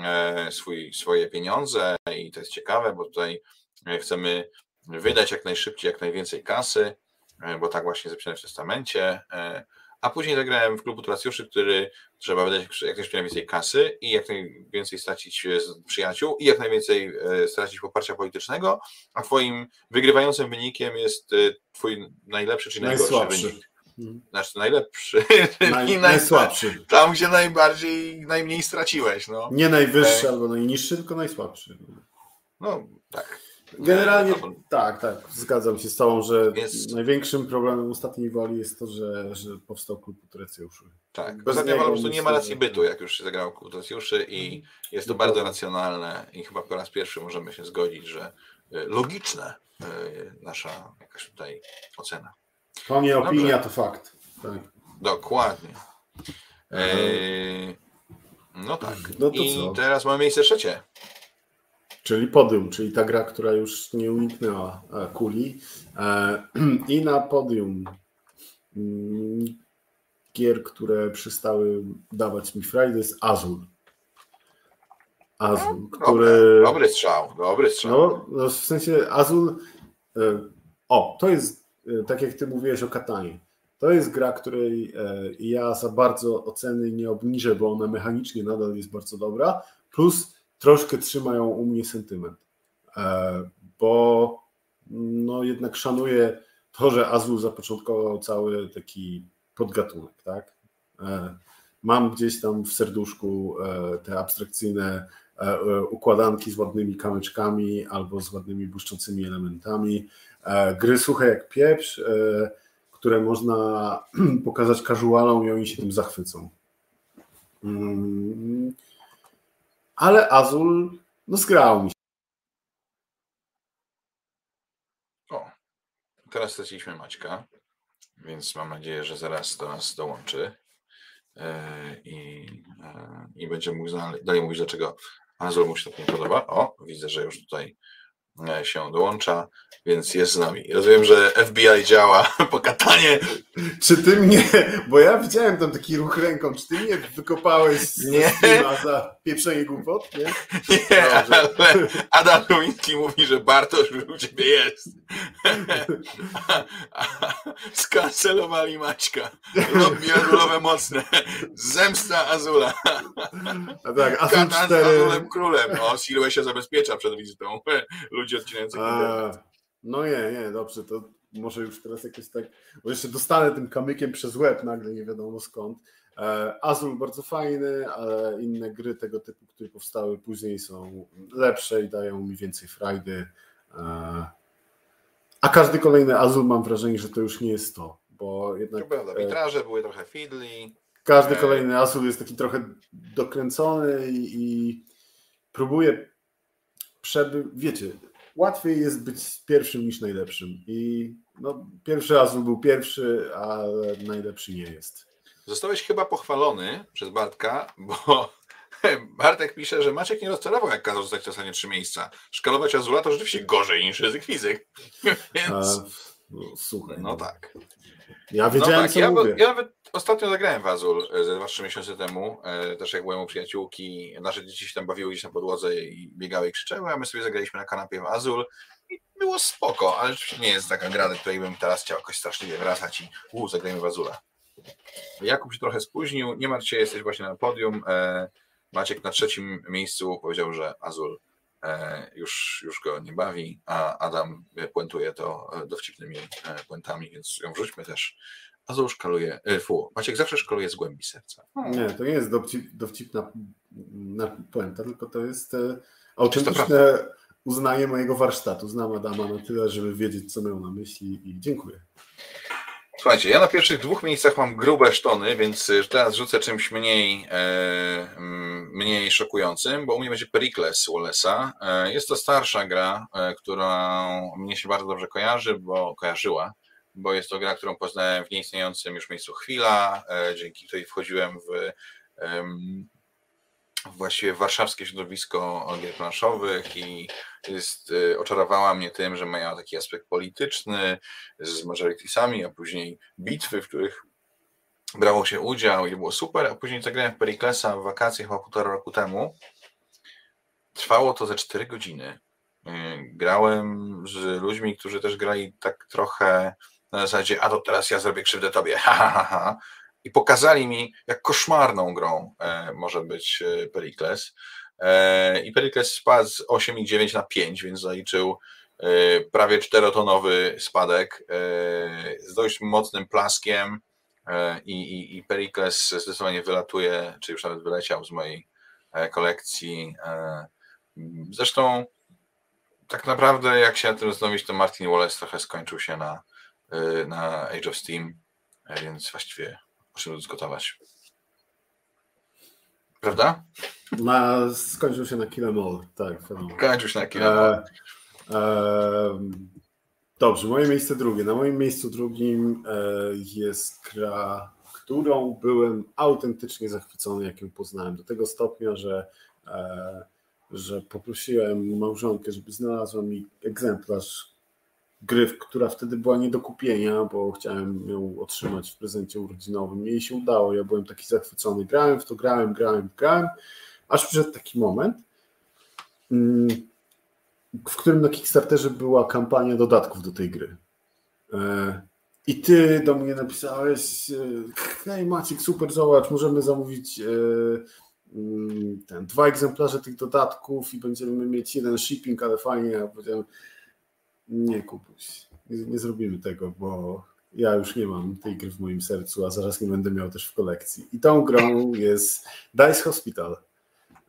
e, swój, swoje pieniądze i to jest ciekawe, bo tutaj chcemy wydać jak najszybciej, jak najwięcej kasy, bo tak właśnie zapisane w testamencie a później zagrałem w klubu turacjuszy, który trzeba wydać jak najwięcej kasy i jak najwięcej stracić przyjaciół i jak najwięcej e, stracić poparcia politycznego, a twoim wygrywającym wynikiem jest e, twój najlepszy czy najgorszy wynik. Mhm. Znaczy najlepszy, Naj, *laughs* najsłabszy. Tam, gdzie najbardziej, najmniej straciłeś. No. Nie najwyższy e... albo najniższy, tylko najsłabszy. No tak. Generalnie tak, tak, zgadzam się z Tobą, że Więc... największym problemem ostatniej woli jest to, że, że powstał klub Utrecjuszy. Tak, Bez ostatnia wola po prostu nie ma racji bytu, jak już się zagrało klub Utrecjuszy i jest to no bardzo racjonalne i chyba po raz pierwszy możemy się zgodzić, że y, logiczne y, nasza jakaś tutaj ocena. To nie opinia, Dobrze. to fakt. Tak. Dokładnie. E... No tak. No I co? teraz mamy miejsce trzecie. Czyli podium, czyli ta gra, która już nie uniknęła e, kuli. E, *clears throat* I na podium mm, gier, które przestały dawać mi frajdę jest Azul. Azul, no, który... Dobry strzał, dobry strzał. No, no w sensie Azul... E, o, to jest, tak jak ty mówiłeś o Katanie. To jest gra, której ja za bardzo oceny nie obniżę, bo ona mechanicznie nadal jest bardzo dobra. Plus troszkę trzymają u mnie sentyment, e, bo no jednak szanuję to, że Azul zapoczątkował cały taki podgatunek, tak? E, mam gdzieś tam w serduszku e, te abstrakcyjne układanki z ładnymi kamyczkami albo z ładnymi błyszczącymi elementami, gry suche jak pieprz, które można *clears throat* pokazać casualom i oni się tym zachwycą. Ale Azul no zgrał mi się. O, teraz straciliśmy Maćka, więc mam nadzieję, że zaraz do nas dołączy e, i, e, i będzie mógł dalej mówić, dlaczego Azul mu się tak nie podoba. O, widzę, że już tutaj się dołącza, więc jest z nami. Rozumiem, że FBI działa *laughs* po katanie. Czy ty mnie, bo ja widziałem tam taki ruch ręką, czy ty mnie wykopałeś z nie. za pieprzenie głupot, nie? Nie, ale Adam Lumiński mówi, że Bartosz już u ciebie jest. *laughs* Skancelowali Maćka. Lobby azulowe mocne. Zemsta Azula. A tak, Azul 4... z Azulem królem. O, Silwe się zabezpiecza przed wizytą ludzi odcinających A, No nie, nie, dobrze, to może już teraz jakoś tak, bo jeszcze dostanę tym kamykiem przez łeb nagle, nie wiadomo skąd. E, Azul bardzo fajny, ale inne gry tego typu, które powstały później są lepsze i dają mi więcej frajdy. E, a każdy kolejny Azul mam wrażenie, że to już nie jest to, bo jednak... Prawda, witraże były trochę fiddly. Każdy kolejny Azul jest taki trochę dokręcony i, i próbuje przeby... Wiecie, łatwiej jest być pierwszym niż najlepszym i no, pierwszy Azul był pierwszy, ale najlepszy nie jest. Zostałeś chyba pochwalony przez Bartka, bo *laughs* Bartek pisze, że Maciek nie rozczarował, jak kazał zostać stanie trzy miejsca. Szkalować Azula to rzeczywiście gorzej niż ryzyk fizyk. *laughs* Więc... A, no, słuchaj. No tak. Ja wiedziałem, no tak, co ja, mówię. Ja nawet ostatnio zagrałem w Azul e, ze 2-3 miesiące temu. E, też jak byłem u przyjaciółki, nasze dzieci się tam bawiły gdzieś na podłodze i biegały i krzyczały, a my sobie zagraliśmy na kanapie w Azul i było spoko, ale nie jest taka gra, do której bym teraz chciał jakoś straszliwie wracać i u, zagrajmy w Azula. Jakub się trochę spóźnił, nie martw się, jesteś właśnie na podium. E, Maciek na trzecim miejscu powiedział, że Azul już, już go nie bawi, a Adam puentuje to dowcipnymi e, puentami, więc ją wrzućmy też. Azul szkaluje, fu, Maciek zawsze szkaluje z głębi serca. Nie, to nie jest dowcip, dowcipna na puenta, tylko to jest autentyczne uznanie mojego warsztatu. Znam Adama na tyle, żeby wiedzieć, co miał na myśli i dziękuję. Słuchajcie, ja na pierwszych dwóch miejscach mam grube sztony, więc y, teraz rzucę czymś mniej, e, mniej szokującym, bo u mnie będzie Pericles Wallace'a. E, jest to starsza gra, e, która mnie się bardzo dobrze kojarzy, bo kojarzyła, bo jest to gra, którą poznałem w nieistniejącym już miejscu Chwila, dzięki której wchodziłem w właściwie warszawskie środowisko gier planszowych i jest, y, oczarowała mnie tym, że miała taki aspekt polityczny z majoritiesami, a później bitwy, w których brało się udział i było super, a później zagrałem w Periklesa w wakacje chyba półtora roku temu. Trwało to ze 4 godziny. Y, grałem z ludźmi, którzy też grali tak trochę na zasadzie, a to teraz ja zrobię krzywdę tobie, *laughs* ha, ha, ha, ha i pokazali mi, jak koszmarną grą e, może być e, Pericles. E, I Pericles spadł z 8,9 na 5, więc zaliczył prawie czterotonowy spadek z dość mocnym plaskiem i, i, i Pericles zdecydowanie wylatuje, czy już nawet wyleciał z mojej kolekcji. Zresztą tak naprawdę jak się na tym zastanowić, to Martin Wallace trochę skończył się na, na Age of Steam, więc właściwie Musimy dyskutować. Prawda? Na, skończył się na Kill tak. Skończył się na Kill. E, e, dobrze, moje miejsce drugie. Na moim miejscu drugim e, jest gra, którą byłem autentycznie zachwycony, jak ją poznałem. Do tego stopnia, że, e, że poprosiłem małżonkę, żeby znalazła mi egzemplarz gry, która wtedy była nie do kupienia, bo chciałem ją otrzymać w prezencie urodzinowym. Jej się udało, ja byłem taki zachwycony. Grałem w to, grałem, grałem, grałem, aż przyszedł taki moment, mm, w którym na Kickstarterze była kampania dodatków do tej gry. E, I ty do mnie napisałeś, e, hej Maciek, super, zobacz, możemy zamówić e, mm, ten, dwa egzemplarze tych dodatków i będziemy mieć jeden shipping, ale fajnie. Powiedziałem, nie, Kubuś, nie, nie zrobimy tego, bo ja już nie mam tej gry w moim sercu, a zaraz nie będę miał też w kolekcji. I tą grą jest Dice Hospital,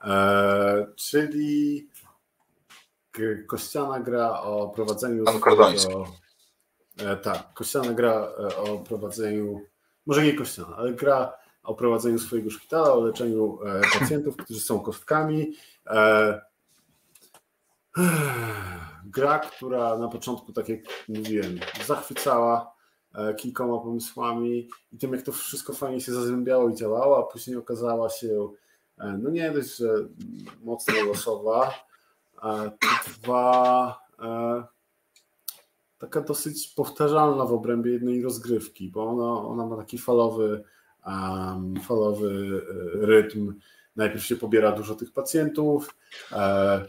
e, czyli kościana gra o prowadzeniu swojego, e, tak, kościana gra e, o prowadzeniu, może nie kościana, ale gra o prowadzeniu swojego szpitala, o leczeniu e, pacjentów, którzy są kostkami. E, gra, która na początku, tak jak mówiłem, zachwycała e, kilkoma pomysłami i tym, jak to wszystko fajnie się zazębiało i działało, a później okazała się, e, no nie dość, że mocno losowa, dwa, taka dosyć powtarzalna w obrębie jednej rozgrywki, bo ona, ona ma taki falowy, um, falowy rytm. Najpierw się pobiera dużo tych pacjentów, e,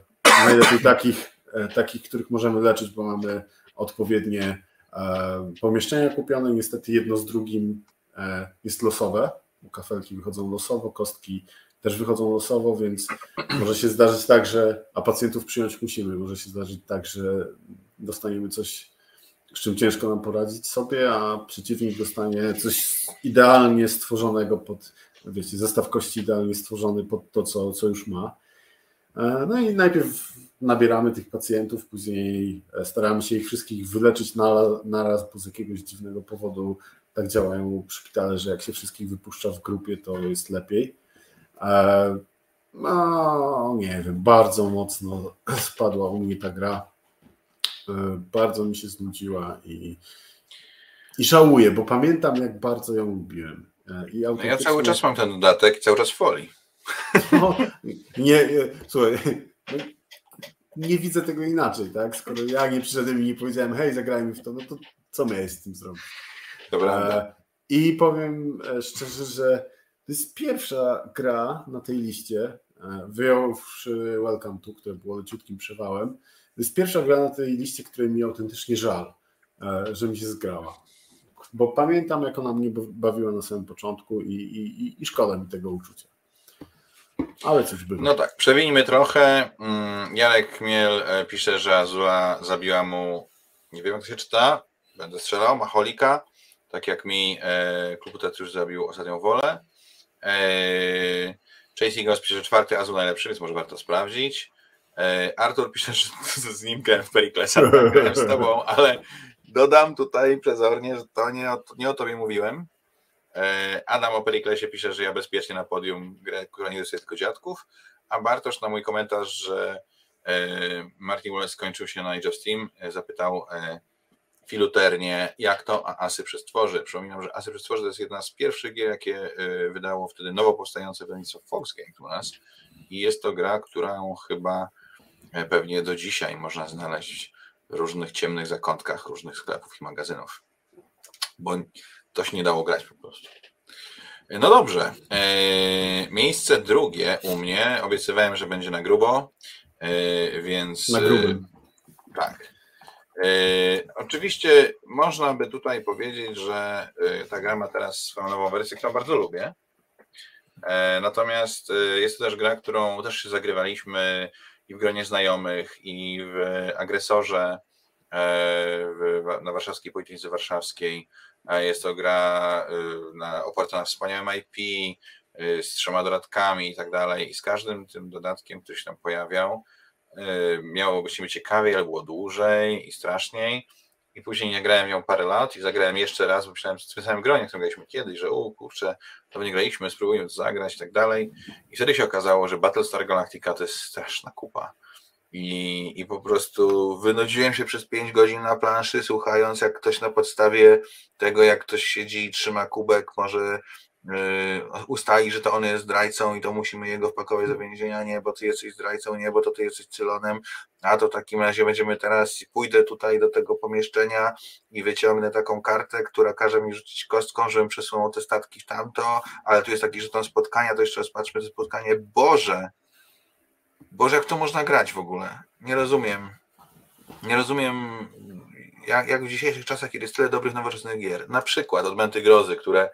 najlepiej takich, e, takich, których możemy leczyć, bo mamy odpowiednie e, pomieszczenia kupione. Niestety jedno z drugim e, jest losowe, bo kafelki wychodzą losowo, kostki też wychodzą losowo, więc może się zdarzyć tak, że, a pacjentów przyjąć musimy, może się zdarzyć tak, że dostaniemy coś, z czym ciężko nam poradzić sobie, a przeciwnik dostanie coś idealnie stworzonego pod, wiecie, zestaw kości idealnie stworzony pod to, co, co już ma. E, no i najpierw nabieramy tych pacjentów, później e, staramy się ich wszystkich wyleczyć na, naraz, bo z jakiegoś dziwnego powodu tak działają szpitale, że jak się wszystkich wypuszcza w grupie, to jest lepiej. E, no, nie wiem, bardzo mocno *clears throat* spadła u mnie ta gra. Bardzo mi się znudziła i, i żałuję, bo pamiętam, jak bardzo ją lubiłem. I no ja cały czas mam ten dodatek i cały czas w folii. No, nie, słuchaj, no, nie widzę tego inaczej, tak? Skoro ja nie przyszedłem i nie powiedziałem, hej, zagrajmy w to, no to co miałeś z tym zrobić? Dobra. E, I powiem e, szczerze, że to jest pierwsza gra na tej liście, e, wyjąwszy Welcome to, które było leciutkim przewałem, to jest pierwsza gra na tej liście, której mi autentycznie żal, że mi się zgrała. Bo pamiętam, jak ona mnie bawiła na samym początku i, i, i szkoda mi tego uczucia. Ale coś było. No tak, przewinijmy trochę. Mm, Jarek Miel e, pisze, że Azula zabiła mu, nie wiem jak to się czyta, będę strzelał, Macholika, tak jak mi e, Klub już zabił ostatnią wolę. E, Chase Eagles pisze, czwarty Azul najlepszy, więc może warto sprawdzić. E, Artur pisze, że *laughs* z nim grałem w Periklesa, z tobą, ale dodam tutaj przezornie, że to nie o, nie o tobie mówiłem. E, Adam o Periklesie pisze, że ja bezpiecznie na podium grę, nie jest tylko dziadków, a Bartosz na mój komentarz, że e, Martin Wallace skończył się na Age of Steam, e, zapytał filuternie, jak to, a Asy Przestworzy. Przypominam, że Asy Przestworzy to jest jedna z pierwszych gier, jakie wydało wtedy nowo powstające wydawnictwo Fox Games u nas i jest to gra, którą chyba pewnie do dzisiaj można znaleźć w różnych ciemnych zakątkach różnych sklepów i magazynów. Bo to się nie dało grać po prostu. No dobrze. E, miejsce drugie u mnie. Obiecywałem, że będzie na grubo, e, więc. Na grubym. Tak. E, oczywiście można by tutaj powiedzieć, że ta gra ma teraz swoją nową wersję, którą bardzo lubię. Natomiast jest to też gra, którą też się zagrywaliśmy i w gronie znajomych, i w agresorze na Warszawskiej Polityce Warszawskiej. Jest to gra y, na, oparta na wspaniałym IP, y, z trzema dodatkami i tak dalej. I z każdym tym dodatkiem, który się tam pojawiał, y, miało być niby ciekawiej, ale było dłużej i straszniej. I później nie grałem ją parę lat i zagrałem jeszcze raz, bo myślałem w tym samym gronie, którym graliśmy kiedyś, że u kurczę, to nie graliśmy, spróbujmy to zagrać i tak dalej. I wtedy się okazało, że Battlestar Galactica to jest straszna kupa. I, I po prostu wynudziłem się przez 5 godzin na planszy, słuchając, jak ktoś na podstawie tego, jak ktoś siedzi i trzyma kubek, może yy, ustali, że to on jest zdrajcą i to musimy jego wpakować do więzienia. Nie, bo ty jesteś zdrajcą, nie, bo to ty jesteś cylonem. A to w takim razie będziemy teraz, pójdę tutaj do tego pomieszczenia i wyciągnę taką kartę, która każe mi rzucić kostką, żebym przesunął te statki w tamto, ale tu jest taki żeton spotkania, to jeszcze raz patrzmy to spotkanie. Boże! Boże, jak to można grać w ogóle? Nie rozumiem. Nie rozumiem, jak, jak w dzisiejszych czasach, kiedy jest tyle dobrych, nowoczesnych gier. Na przykład Odmęty Grozy, które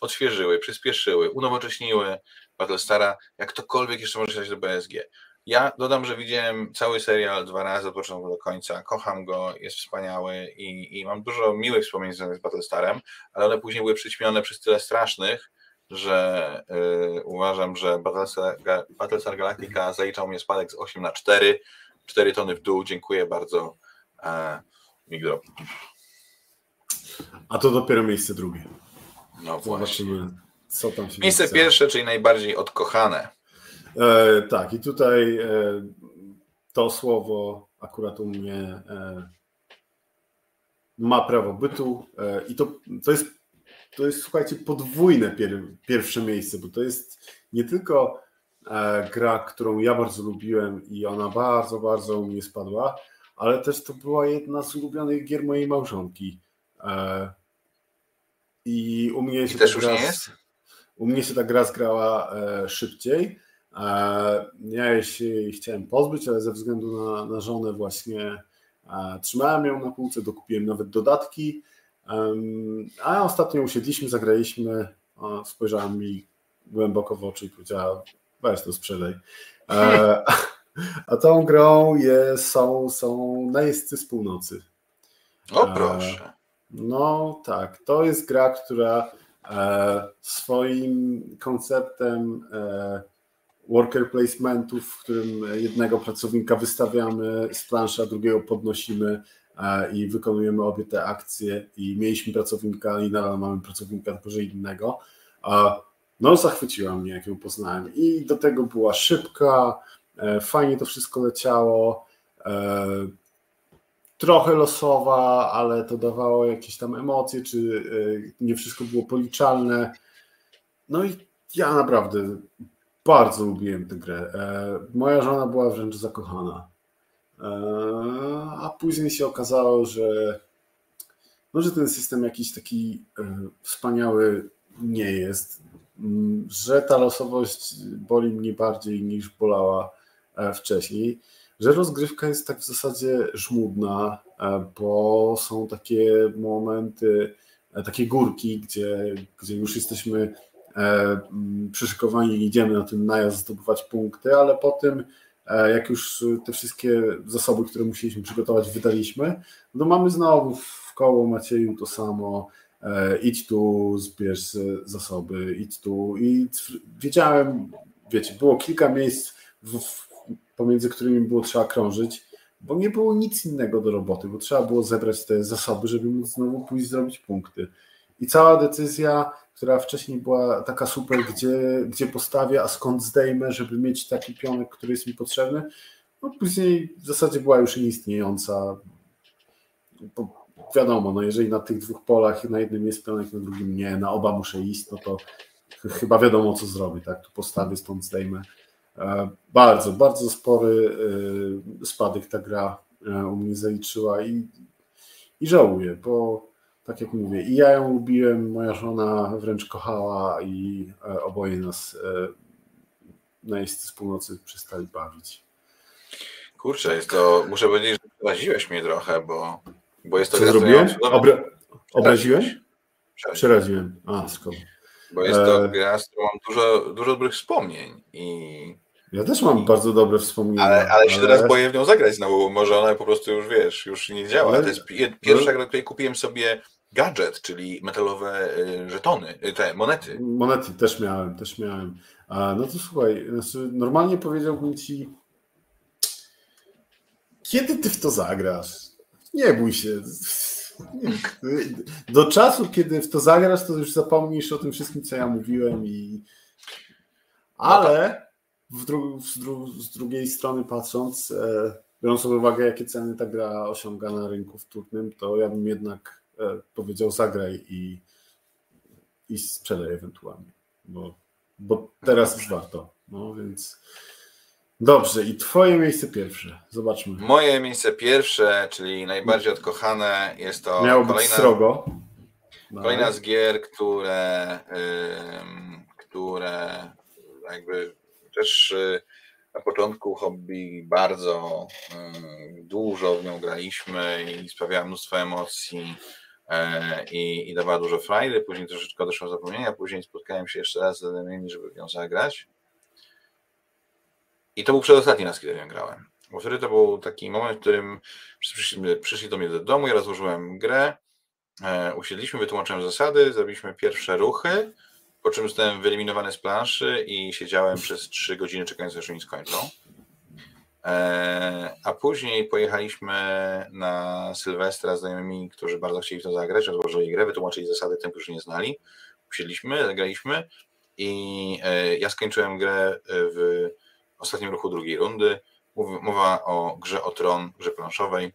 odświeżyły, przyspieszyły, unowocześniły Battlestara, jak tokolwiek jeszcze może się do BSG. Ja dodam, że widziałem cały serial dwa razy od początku do końca. Kocham go, jest wspaniały i, i mam dużo miłych wspomnień związanych z Battlestarem, ale one później były przyćmione przez tyle strasznych, że y, uważam, że Battlestar, Galactica zaliczał mnie spadek z 8 na 4, 4 tony w dół, dziękuję bardzo. E, Migro. A to dopiero miejsce drugie. No Zobaczymy, co tam się Miejsce pierwsze, czyli najbardziej odkochane. E, tak, i tutaj e, to słowo akurat u mnie e, ma prawo bytu e, i to, to jest to jest, słuchajcie, podwójne pier, pierwsze miejsce, bo to jest nie tylko e, gra, którą ja bardzo lubiłem i ona bardzo, bardzo u mnie spadła, ale też to była jedna z ulubionych gier mojej małżonki. E, I u mnie się I też już gra, nie jest? U mnie się ta gra zgrała szybciej. Ja się chciałem pozbyć, ale ze względu na, na żonę właśnie trzymałem ją na półce, dokupiłem nawet dodatki. A ostatnio usiedliśmy, zagraliśmy, spojrzała mi głęboko w oczy i powiedziała, weź to sprzedaj. E, a tą grą jest, są, są najeźdźcy z północy. O e, proszę. No tak, to jest gra, która e, swoim konceptem worker placementów, w którym jednego pracownika wystawiamy z plansza, drugiego podnosimy i wykonujemy obie te akcje i mieliśmy pracownika i nadal mamy pracownika, tylko że innego. No zachwyciła mnie, jak ją poznałem i do tego była szybka, e, fajnie to wszystko leciało, e, trochę losowa, ale to dawało jakieś tam emocje, czy e, nie wszystko było policzalne. No i ja naprawdę bardzo lubiłem tę grę. Moja żona była wręcz zakochana. A później się okazało, że, no, ten system jakiś taki wspaniały nie jest, że ta losowość boli mnie bardziej niż bolała e, wcześniej, że rozgrywka jest tak w zasadzie żmudna, e, bo są takie momenty, e, takie górki, gdzie, gdzie już jesteśmy przyszykowani i idziemy na ten najazd zdobywać punkty, ale po tym jak już te wszystkie zasoby, które musieliśmy przygotować, wydaliśmy, no mamy znowu w koło Macieju to samo, E, idź tu, zbierz zasoby, idź tu. I wiedziałem, wiecie, było kilka miejsc, w, pomiędzy którymi było trzeba krążyć, bo nie było nic innego do roboty, bo trzeba było zebrać te zasoby, żeby móc znowu pójść zrobić punkty. I cała decyzja, która wcześniej była taka super, gdzie, gdzie postawię, a skąd zdejmę, żeby mieć taki pionek, który jest mi potrzebny, no później w zasadzie była już nieistniejąca wiadomo, no jeżeli na tych dwóch polach na jednym jest pionek, na drugim nie, na oba muszę iść, no to chyba wiadomo, co zrobię, tak? Tu postawię, stąd zdejmę. E, bardzo, bardzo spory e, spadek ta gra e, u mnie zaliczyła i, i żałuję, bo tak jak mówię, i ja ją lubiłem, moja żona wręcz kochała i oboje nas na jeźdźcy z północy przestali bawić. Kurczę, jest to, muszę powiedzieć, że raziłeś mnie trochę, bo bo jest to Co zrobiłem? Obra obraziłem? Przeraziłem. A, skąd? Bo jest to e... gra, z którą mam dużo, dużo dobrych wspomnień i ja też mam bardzo dobre wspomnienia. Ale, ale, ale się teraz boję w nią zagrać znowu, bo może ona po prostu już wiesz, już nie działa. Ale... To jest pierwsza gra, której kupiłem sobie gadżet, czyli metalowe y, żetony, y, te monety. Monety też miałem, też miałem. No to słuchaj, znaczy normalnie powiedziałbym ci, kiedy ty w to zagrasz? Nie bój się. Do czasu, kiedy w to zagrasz, to już zapomnisz o tym wszystkim, co ja mówiłem i... Ale w dru z, dru z, drugiej strony patrząc, e, biorąc pod uwagę, jakie ceny ta gra osiąga na rynku wtórnym, to ja bym jednak powiedział zagraj i, i sprzedaj ewentualnie, bo, bo teraz już warto. No więc Dobrze, i twoje miejsce pierwsze. Zobaczmy. Moje miejsce pierwsze, czyli najbardziej odkochane, jest to Miało kolejna, być srogo. kolejna z gier, które, które jakby też y, na początku hobby bardzo dużo w nią graliśmy i sprawiała mnóstwo emocji e, i, i dawała dużo frajdy. Później troszeczkę doszło zapomnienia, później spotkałem się jeszcze raz z innymi, żeby nią zagrać. I to był przedostatni raz, kiedy ją grałem. Bo wtedy to był taki moment, w którym przyszli, przyszli do mnie do domu, ja rozłożyłem grę, e, usiedliśmy, wytłumaczyłem zasady, zrobiliśmy pierwsze ruchy, po czym zostałem wyeliminowany z planszy i siedziałem przez 3 godziny czekając, aż oni skończą. E, a później pojechaliśmy na Sylwestra z znajomymi, którzy bardzo chcieli w to zagrać, rozłożyli grę, wytłumaczyli zasady tym, którzy nie znali. Usiedliśmy, zagraliśmy i e, ja skończyłem grę w ostatnim ruchu drugiej rundy. Mowa o grze o tron, grze planszowej.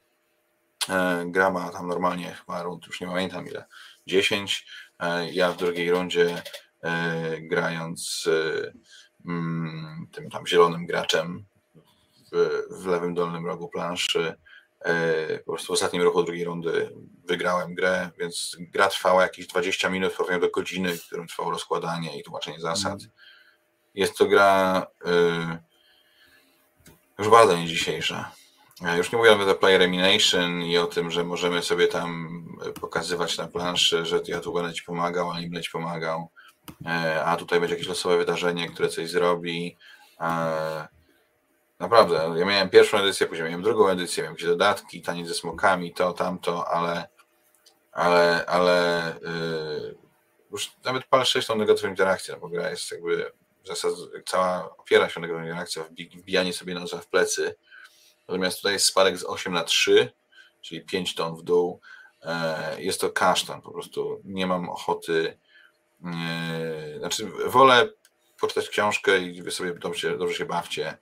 E, gra ma tam normalnie chyba rund, już nie pamiętam ile, 10. E, ja w drugiej rundzie e, grając mm, tym tam zielonym graczem w, lewym dolnym rogu planszy E, po prostu w ostatnim ruchu drugiej rundy wygrałem grę, więc gra trwała jakieś 20 minut, w do godziny, w którym trwało rozkładanie i tłumaczenie zasad. Mm. Jest to gra y, już bardzo nie dzisiejsza. Już nie mówię nawet o Player Elimination i o tym, że możemy sobie tam pokazywać na planszy, że ja tu będę ci pomagał, a nie będę ci pomagał, e, a tutaj będzie jakieś losowe wydarzenie, które coś zrobi. Naprawdę, ja miałem pierwszą edycję, później miałem drugą edycję, miałem jakieś dodatki, taniec ze smokami, to, tamto, ale ale, ale yy, już nawet PAL 6 tą negatywną interakcję, no bo gra jest jakby zasad, cała opiera się na negatywnej interakcji, wbijanie sobie noża w plecy, Natomiast tutaj jest spadek z 8 na 3, czyli 5 ton w dół. E, jest to kasztan, po prostu nie mam ochoty. E, znaczy, wolę poczytać książkę i wy sobie dobrze, dobrze się bawcie.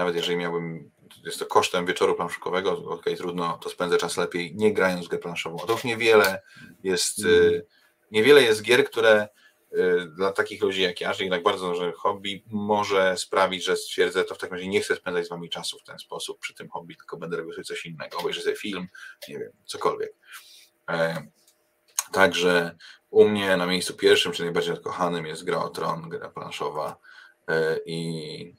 Nawet jeżeli miałbym, jest to kosztem wieczoru planszówkowego, ok, trudno, to spędzę czas lepiej, nie grając w grę planszową. A to już niewiele jest, mm. niewiele jest gier, które Y, dla takich ludzi jak ja, że jednak bardzo duże hobby może sprawić, że stwierdzę, to w takim razie nie chcę spędzać z wami czasu w ten sposób przy tym hobby, tylko będę robił sobie coś innego, obejrzę sobie film, nie wiem, cokolwiek. E, także u mnie na miejscu pierwszym, czy najbardziej odkochanym jest gra o tron, gra planszowa e, i,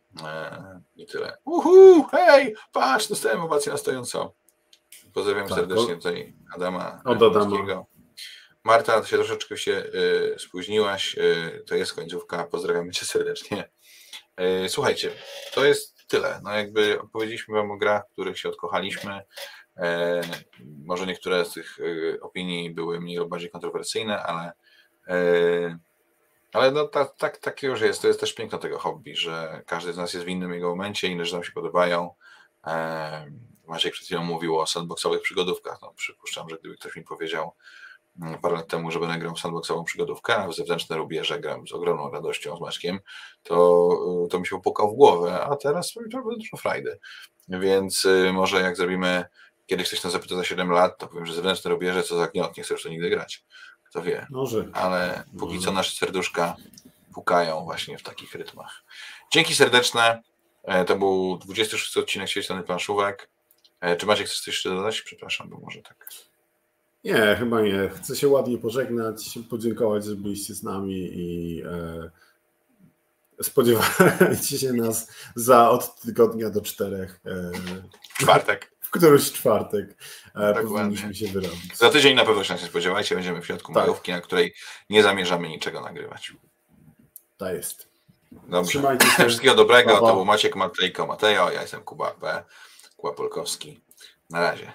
i tyle. Uhu, hej, patrz, dostałem owację na stojąco. Pozdrawiam tak, serdecznie tutaj Adama. Od Adama. Marta, się troszeczkę się y, spóźniłaś, y, to jest końcówka, pozdrawiamy Cię serdecznie. Y, słuchajcie, to jest tyle. No jakby opowiedzieliśmy Wam o grach, których się odkochaliśmy. E, może niektóre z tych opinii były mniej lub bardziej kontrowersyjne, ale e, ale no tak, tak, tak już jest. To jest też piękno tego hobby, że każdy z nas jest w innym jego momencie, inne rzeczy nam się podobają. E, Maciek przed chwilą mówił o sandboxowych przygodówkach. No, przypuszczam, że gdyby ktoś mi powiedział, Mm, parę lat temu, że będę grał w sandboxową przygodówkę, a w zewnętrzne rubieże gram z ogromną radością, z Maćkiem, to, y, to mi się popukał w głowę, a teraz to dużo frajdy. Więc y, może jak zrobimy, kiedyś ktoś nas zapyta za 7 lat, to powiem, że zewnętrzne rubieże, co za gniot, nie chcę już to nigdy grać. Kto wie. Może. Ale póki Może. co nasze serduszka pukają właśnie w takich rytmach. Dzięki serdeczne. E, to był 26 odcinek Świetlany Planszówek. E, czy Maciek chcesz coś jeszcze dodać? Przepraszam, bo może tak. Nie, chyba nie. Chcę się ładnie pożegnać, podziękować, że byliście z nami i e, spodziewajcie się nas za od tygodnia do czterech. E, czwartek. Któryś czwartek e, powinniśmy się wyrobić. Za tydzień na pewno się nie spodziewajcie, będziemy w środku tak. majówki, na której nie zamierzamy niczego nagrywać. Tak jest. Dobrze. *laughs* Wszystkiego dobrego. To był Maciek Matejko Matejo, ja jestem Kuba P. Kuba Polkowski. Na razie.